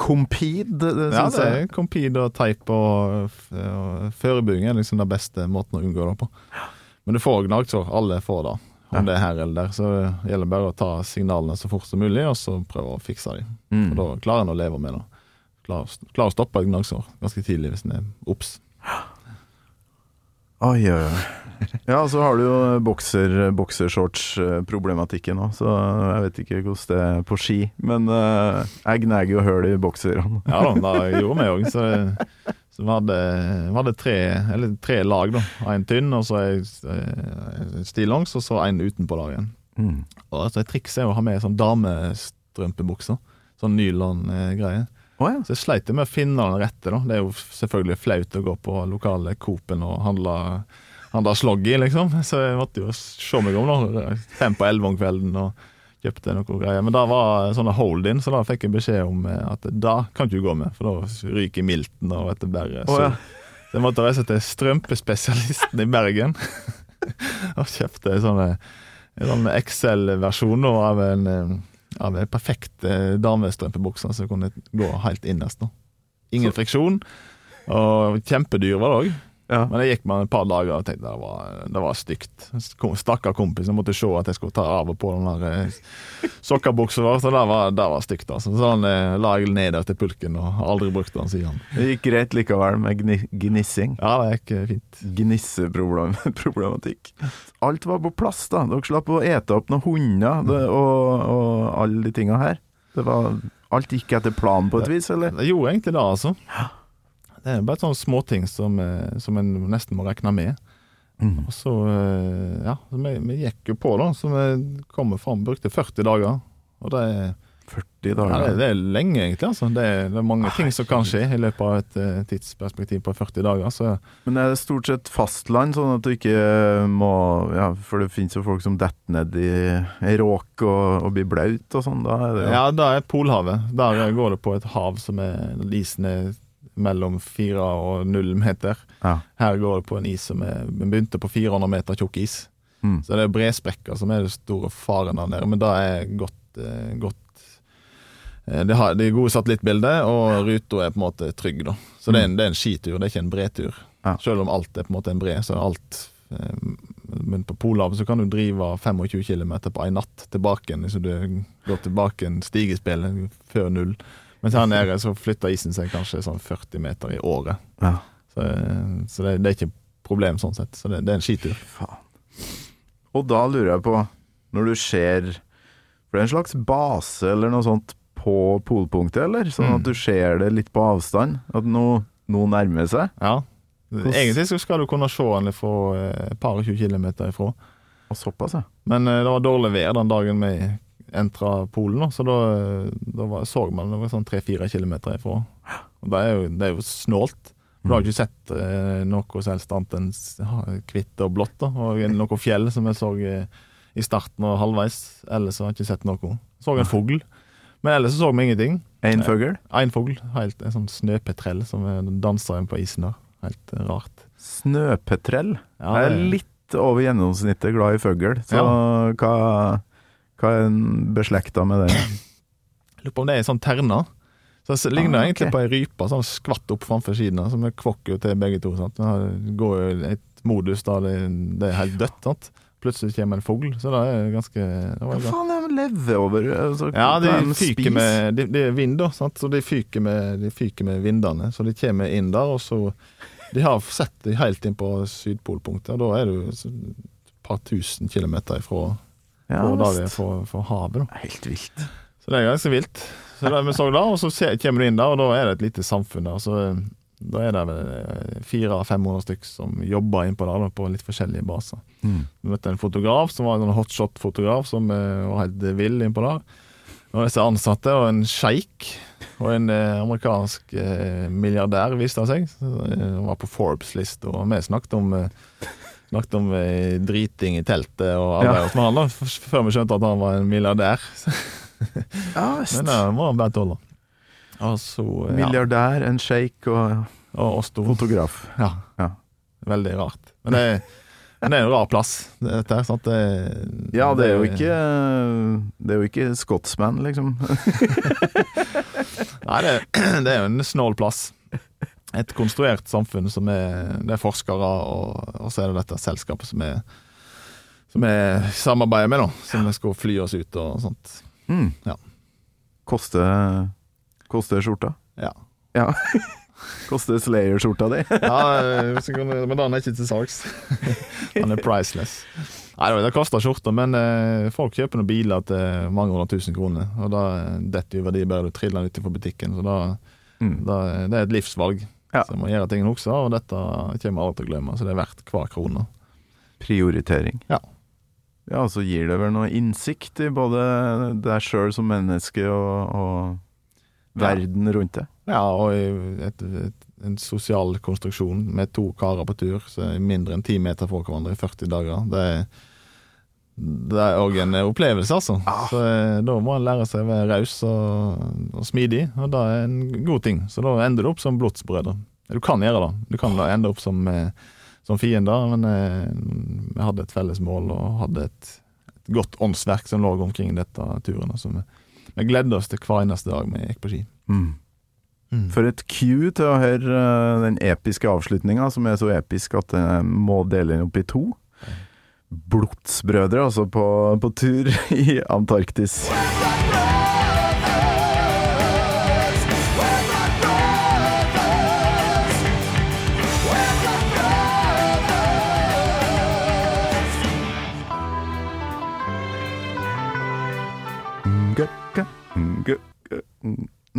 Compede, det Ja, syns det jeg. er Compede og teip og, og forebygging er liksom den beste måten å unngå det på. Men du får gnagsår. Alle får det. Om det er her eller der. Så det gjelder bare å ta signalene så fort som mulig, og så prøve å fikse dem. Mm. Og da klarer en å leve med det. Klarer å stoppe et gnagsår ganske tidlig hvis en er obs. Oi, oi, oi. Ja, så har du jo bokser, boksershorts-problematikken òg, så jeg vet ikke hvordan det er på ski. Men uh, jeg gnager jo høl i bokserne. Ja da, det gjorde vi òg. Så, så vi hadde, vi hadde tre, eller tre lag, da. En tynn, og så en stillongs, og så en utenpå igjen. Mm. Og altså, Et triks er å ha med sånn damestrømpebukser. Sånn nylon-greie. Å ja. Så jeg sleit med å finne den rette. da Det er jo selvfølgelig flaut å gå på lokale Coop-en og handle, handle slogg i, liksom. Så jeg måtte jo se meg om, da. Fem på elleve om kvelden og kjøpte noe greier. Men da var sånne hold-in, så da fikk jeg beskjed om eh, at da kan du ikke gå med, for da ryker milten og dette bæret. Så, ja. så jeg måtte reise til strømpespesialisten i Bergen og kjøpte en sånn, en sånn Excel-versjon av en eh, det er perfekt eh, damestrømpebukse som kunne gå helt innerst. da. Ingen friksjon, og kjempedyr var det òg. Ja. Men jeg gikk med et par dager og tenkte det var, det var stygt. Stakkar kompis, jeg måtte se at jeg skulle ta av og på den der eh, sokkabuksa. Så det var, det var stygt, altså. Så den eh, la jeg ned der til pulken og har aldri brukt den siden. Det gikk greit likevel med gni gnissing. Ja, det gikk eh, fint. Gnisseproblematikk. Alt var på plass, da. Dere slapp å ete opp noen hunder det, og, og alle de tinga her. Det var, alt gikk etter planen på et vis, eller? Det gjorde egentlig det, altså. Det er bare sånne småting som, eh, som en nesten må regne med. Mm. Og så, eh, ja, vi, vi gikk jo på, da. Så vi kom fram, brukte 40 dager. Og det er 40 Ja, dager. det, det er lenge, egentlig. altså. Det er, det er mange ting som kan skje i løpet av et uh, tidsperspektiv på 40 dager. Så Men er det stort sett fastland, sånn at du ikke må ja, For det finnes jo folk som detter ned i ei råk og, og blir blaut og sånn. Da er det jo ja, det er Polhavet. Der går det på et hav som er Isen er mellom fire og null meter. Ja. Her går det på en is som er Vi begynte på 400 meter tjukk is. Mm. Så det er bresprekker som er det store faren der nede. Men det er godt, eh, godt eh, det, har, det er gode satellittbilder, og ruta er på en måte trygg. da Så det er en, det er en skitur, det er ikke en bretur. Ja. Selv om alt er på en måte en bre, så er alt eh, Men på Polhavet så kan du drive 25 km på en natt tilbake igjen. Så du går tilbake en stigespillet før null. Mens her nede så flytter isen seg kanskje sånn 40 meter i året. Ja. Så, så det, det er ikke problem sånn sett. Så det, det er en skitur. Faen. Og da lurer jeg på, når du ser For det er en slags base eller noe sånt på polpunktet, eller? Sånn Mm. at du ser det litt på avstand? At noe, noe nærmer seg? Ja. Egentlig så skal du kunne se den fra eh, et par og 20 kilometer ifra. Og såpass, ja. Men uh, det var dårlig vær den dagen vi entra Polen, da, så da, da var, så man det var sånn tre-fire kilometer ifra. Og det er jo, det er jo snålt. Du har ikke sett eh, noe som helst annet enn hvitt og blått. da, Og noe fjell som jeg så eh, i starten og halvveis. Ellers har jeg ikke sett noe. Så en fugl. Men ellers så så vi ingenting. Én fugl? En fugl. Helt, en sånn snøpetrell som danser inn på isen der. Helt eh, rart. Snøpetrell? Ja, jeg er litt over gjennomsnittet glad i fugl, så hva, hva er en beslekta med det? Lurer på om det er en sånn terner. Så det ligner Ah, egentlig på ei rype, som skvatt opp framfor siden. Som vi kvokker jo til begge to. Sant? Det går jo et modus da det, det er helt dødt. Sant? Plutselig kommer en fugl, så det er ganske det Hva faen er de lever over? Altså, Ja, de er fyker med Det de er vind, da, sant? så de fyker, med, de fyker med vindene. Så de kommer inn der, og så De har sett de helt inn på sydpolpunktet, og da er du et par tusen kilometer ifra Ja, på dager er fra, fra havet. da Helt vilt. Så det er ganske vilt. Så det vi så da, og så kommer du inn der, og da er det et lite samfunn der. Så eh, da er det vel 400-500 stykk som jobber innpå der, da, på litt forskjellige baser. Mm. Vi møtte en fotograf som var en sånn hotshot-fotograf som eh, var helt vill innpå der. Og disse ansatte, og en sjeik, og en eh, amerikansk eh, milliardær, viste det seg. Så, eh, Han var på Forbes-lista, og vi snakket om eh, Snakket om eh, driting i teltet og Ja. arbeidet med han da, før vi skjønte at han var en milliardær. Ja. Men da må han bare tåle. Og ja, Milliardær, en sjeik og og oss to. fotograf. Ja. Ja. Veldig rart. Men det, men det er en rar plass, dette her. Det, Ja, det er jo ikke Det er jo ikke Scotsman, liksom. Nei, det, det er jo en snål plass. Et konstruert samfunn som er Det er forskere, og, og så er det dette selskapet som er som vi samarbeider med, da. Som vi skal fly oss ut og sånt. Mm. Ja. Koster koste skjorta? Ja. Ja. Koster Slayer-skjorta di? ja men den er ikke til salgs. Den er priceless. Nei, det koster skjorta, men eh, folk kjøper noen biler til mange hundre tusen kroner. Og da detter jo verdi bare du triller den utenfor butikken. Så da, Mm. da det er et livsvalg. Ja. Så jeg må gjøre tingene også, og dette kommer jeg aldri til å glemme. Så det er verdt hver krone. Prioritering. Ja. Ja, og så gir det vel noe innsikt i både deg sjøl som menneske og, og verden rundt deg. Ja, og et, et, en sosial konstruksjon med to karer på tur, så er mindre enn ti meter fra hverandre i 40 dager. Det er det er òg en opplevelse, altså. Så eh, Da må en lære seg å være raus og, og smidig, og det er en god ting. Så da ender du opp som blodsbrødre. Du kan gjøre det. Du kan da ende opp som, eh, som fiender, men eh, vi hadde et felles mål og hadde et, et godt åndsverk som lå omkring dette turen. Så vi, vi gledde oss til hver eneste dag vi gikk på ski. Mm. For et cue til å høre den episke avslutninga, som er så episk at jeg må dele den opp i to. Blodsbrødre, altså, på, på tur i Antarktis.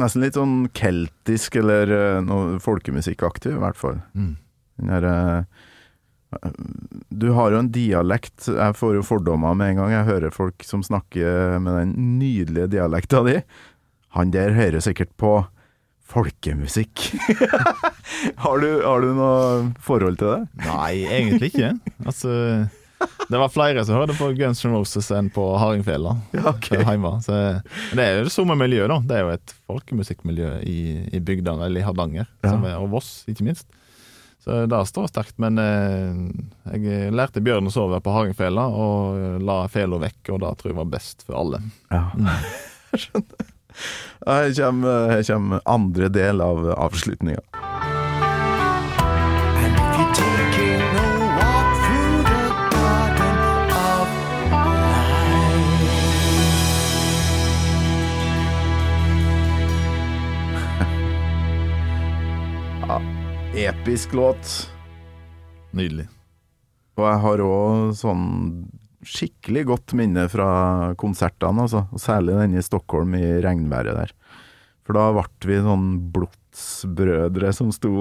Nesten litt sånn keltisk eller eh, noe folkemusikkaktig, i hvert fall. Mm. Den der, eh, du har jo en dialekt Jeg får jo fordommer med en gang jeg hører folk som snakker med den nydelige dialekta di. Han der hører sikkert på folkemusikk. har, du, har du noe forhold til det? Nei, egentlig ikke. Altså, det var flere som hørte på Guns N' Roses enn på Hardingfela. Ja, okay. hjemme. Så, det er jo det samme miljøet, da. Det er jo et folkemusikkmiljø i, i bygdene, eller i Hardanger, Ja. som er, og Voss, ikke minst. Så det står sterkt. Men eh, jeg lærte bjørn å sove på Hagenfela, og la fela vekk, og det tror jeg var best for alle. Ja. Jeg skjønner. Her kommer, her kommer andre del av avslutninga. Episk låt. Nydelig. Og jeg har òg sånn skikkelig godt minne fra konsertene, altså. Og særlig den i Stockholm i regnværet der. For da ble vi sånn blodsbrødre som sto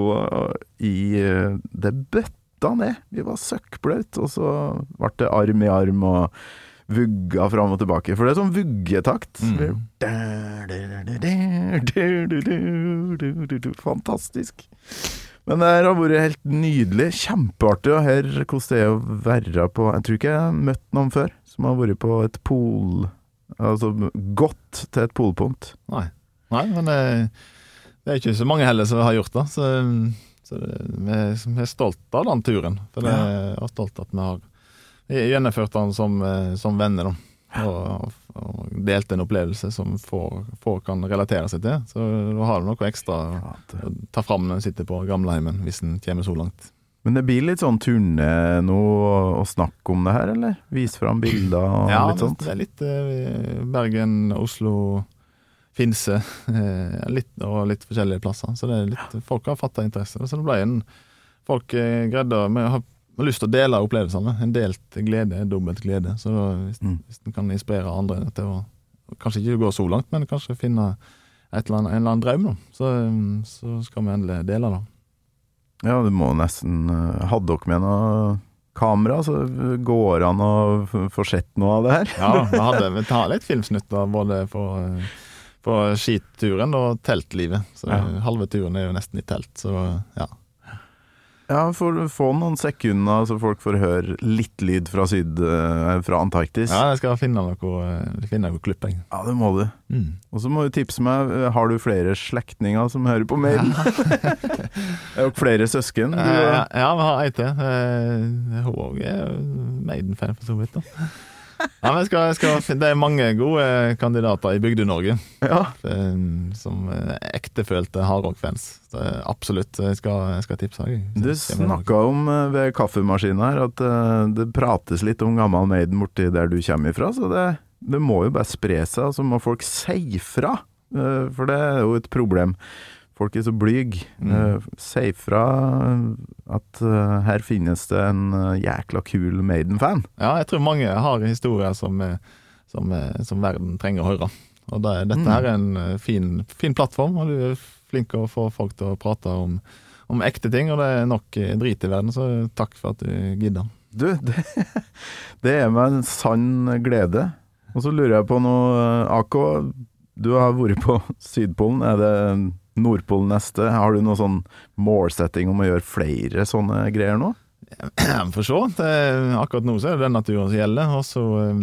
i eh, Det bøtta ned! Vi var søkkblaute, og så ble det arm i arm og vugga fram og tilbake. For det er sånn vuggetakt. Fantastisk. Men det har vært helt nydelig. Kjempeartig å høre hvordan det er å være på Jeg tror ikke jeg har møtt noen før som har vært på et pol Altså gått til et polpunkt. Nei, Nei men det, det er ikke så mange heller som har gjort det. Så, så det, vi, er- vi er stolt av den turen. For det, ja. er stolt at vi har gjennomført den som, eh, som venner. Da. Og, og delte en opplevelse som få, kan relatere seg til. Så da har du noe ekstra å ta fram når en sitter på gamleheimen, hvis en kommer så langt. Men det blir litt sånn turné nå å snakke om det her, eller? Vise fram bilder og Ja, litt sånt? Ja, det er litt eh, Bergen, Oslo, Finse eh, litt, og litt forskjellige plasser. Så det er litt, folk har fatta interesse. Så det ble en Folk eh, greide å Vi har, har lyst til å dele opplevelsene. En delt glede er dobbelt glede. Så da, hvis, Mm. hvis en kan inspirere andre til å Kanskje ikke gå så langt, men kanskje finne eller annet, en eller annen drøm, da. Så, så skal vi endelig dele da. Ja, du må nesten eh, Hadde dere med noe kamera, så går an å få sett noe av det her? Ja, vi hadde vi tar litt filmsnutter både på, eh, på skituren og teltlivet. Så Ja. halve turen er jo nesten i telt, så ja. Ja, får få noen sekunder så folk får høre litt lyd fra syd, eh, fra Antarktis. Ja, jeg skal finne noe, eh, finne noe klipp, jeg. Ja, det må du. Mm. Og så må du tipse meg, eh, har du flere slektninger som hører på mailen? Ja. og flere søsken? Du, ja, vi har ei til. Hun òg er Maiden-fan, for så vidt. da. Ja, jeg skal, jeg skal, det er mange gode kandidater i Bygde-Norge ja. eh, som er ektefølte hardrock-fans. Eh, Absolutt. Jeg skal, jeg skal tipse deg. Du snakka om eh, ved kaffemaskinen her at eh, det prates litt om gammel Maiden borti der du kommer ifra, så det, det må jo bare spre seg, Så så må folk si fra. eh, For det er jo et problem. Folk er så blyge. Mm. Si fra at eh, her finnes det en eh, jækla kul Maiden-fan. Ja, jeg tror mange har historier som, eh, som, eh, som verden trenger å høre. Og det, dette Mm. her er en eh, fin, fin plattform, og du er flink til å få folk til å prate om, om ekte ting. Og det er nok eh, drit i verden, så takk for at du gidder. Du, det, det er meg en sann glede. Og så lurer jeg på noe, eh, AK. Du har vært på Sydpolen. Er det Nordpolen neste? Har du noen sånn målsetting om å gjøre flere sånne greier nå? For så vidt. Akkurat nå så er det den naturen som gjelder. Og så, eh,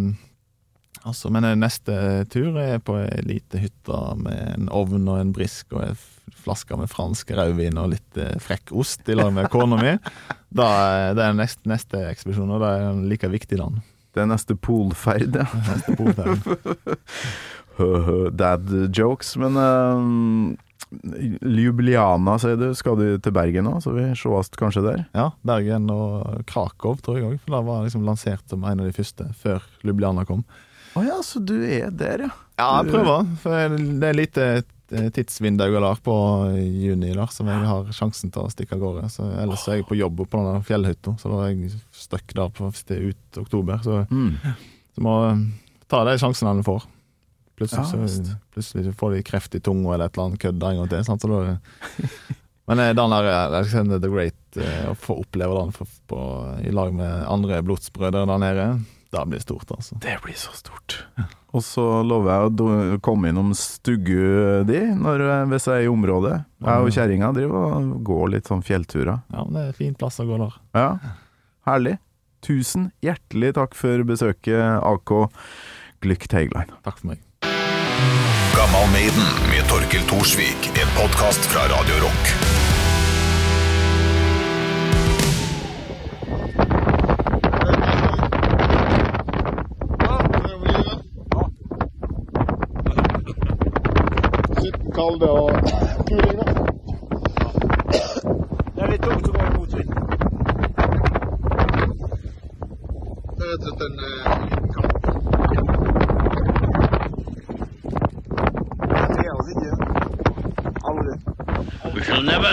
og så- men eh, neste tur er på ei lita hytte med en ovn og en brisk og f- flaske med fransk rødvin og litt eh, frekk ost i lag med kona mi. Er- det er neste, neste ekspedisjon, og det er en like viktig land. Det er neste polferd, ja. Neste polferd. Dad jokes. Men eh, Ljubljana, sier du. Skal du til Bergen nå, så vi sees kanskje der? Ja, Bergen og Krakow, tror jeg òg. For det var liksom lansert som en av de første, før Ljubljana kom. Å ja, så du er der, ja. Ja, jeg prøver. For det er lite eh, tidsvindu har på juni der, som jeg har sjansen til å stikke av gårde. Så ellers er jeg på jobb på den der fjellhytta, så da er jeg stuck der på, er ut oktober. Så, så må ta de sjansene en får. Plutselig, Ja, så, plutselig får de kreft i tunga eller et eller annet kødd en gang til. Sant? Så da, men eh, den der eh, Alexander the Great, eh, å få oppleve den for, på, i lag med andre blodsbrødre der nede, det blir stort, altså. Det blir så stort. Og så lover jeg å komme innom stuggu di når, hvis jeg er i området. Jeg og kjerringa driver og går litt sånn fjellturer. Ja, men det er en fin plass å gå der. Ja, herlig. Tusen hjertelig takk for besøket, AK Glück Teigland. Takk for meg. Gammal Maiden med Torkel Thorsvik, en podkast fra Radio Rock. Kalde og kuling, da. Det er litt tungt å gå i motvind. Det er rett og slett en liten kamp. Det er oss ikke. Aldri. We shall never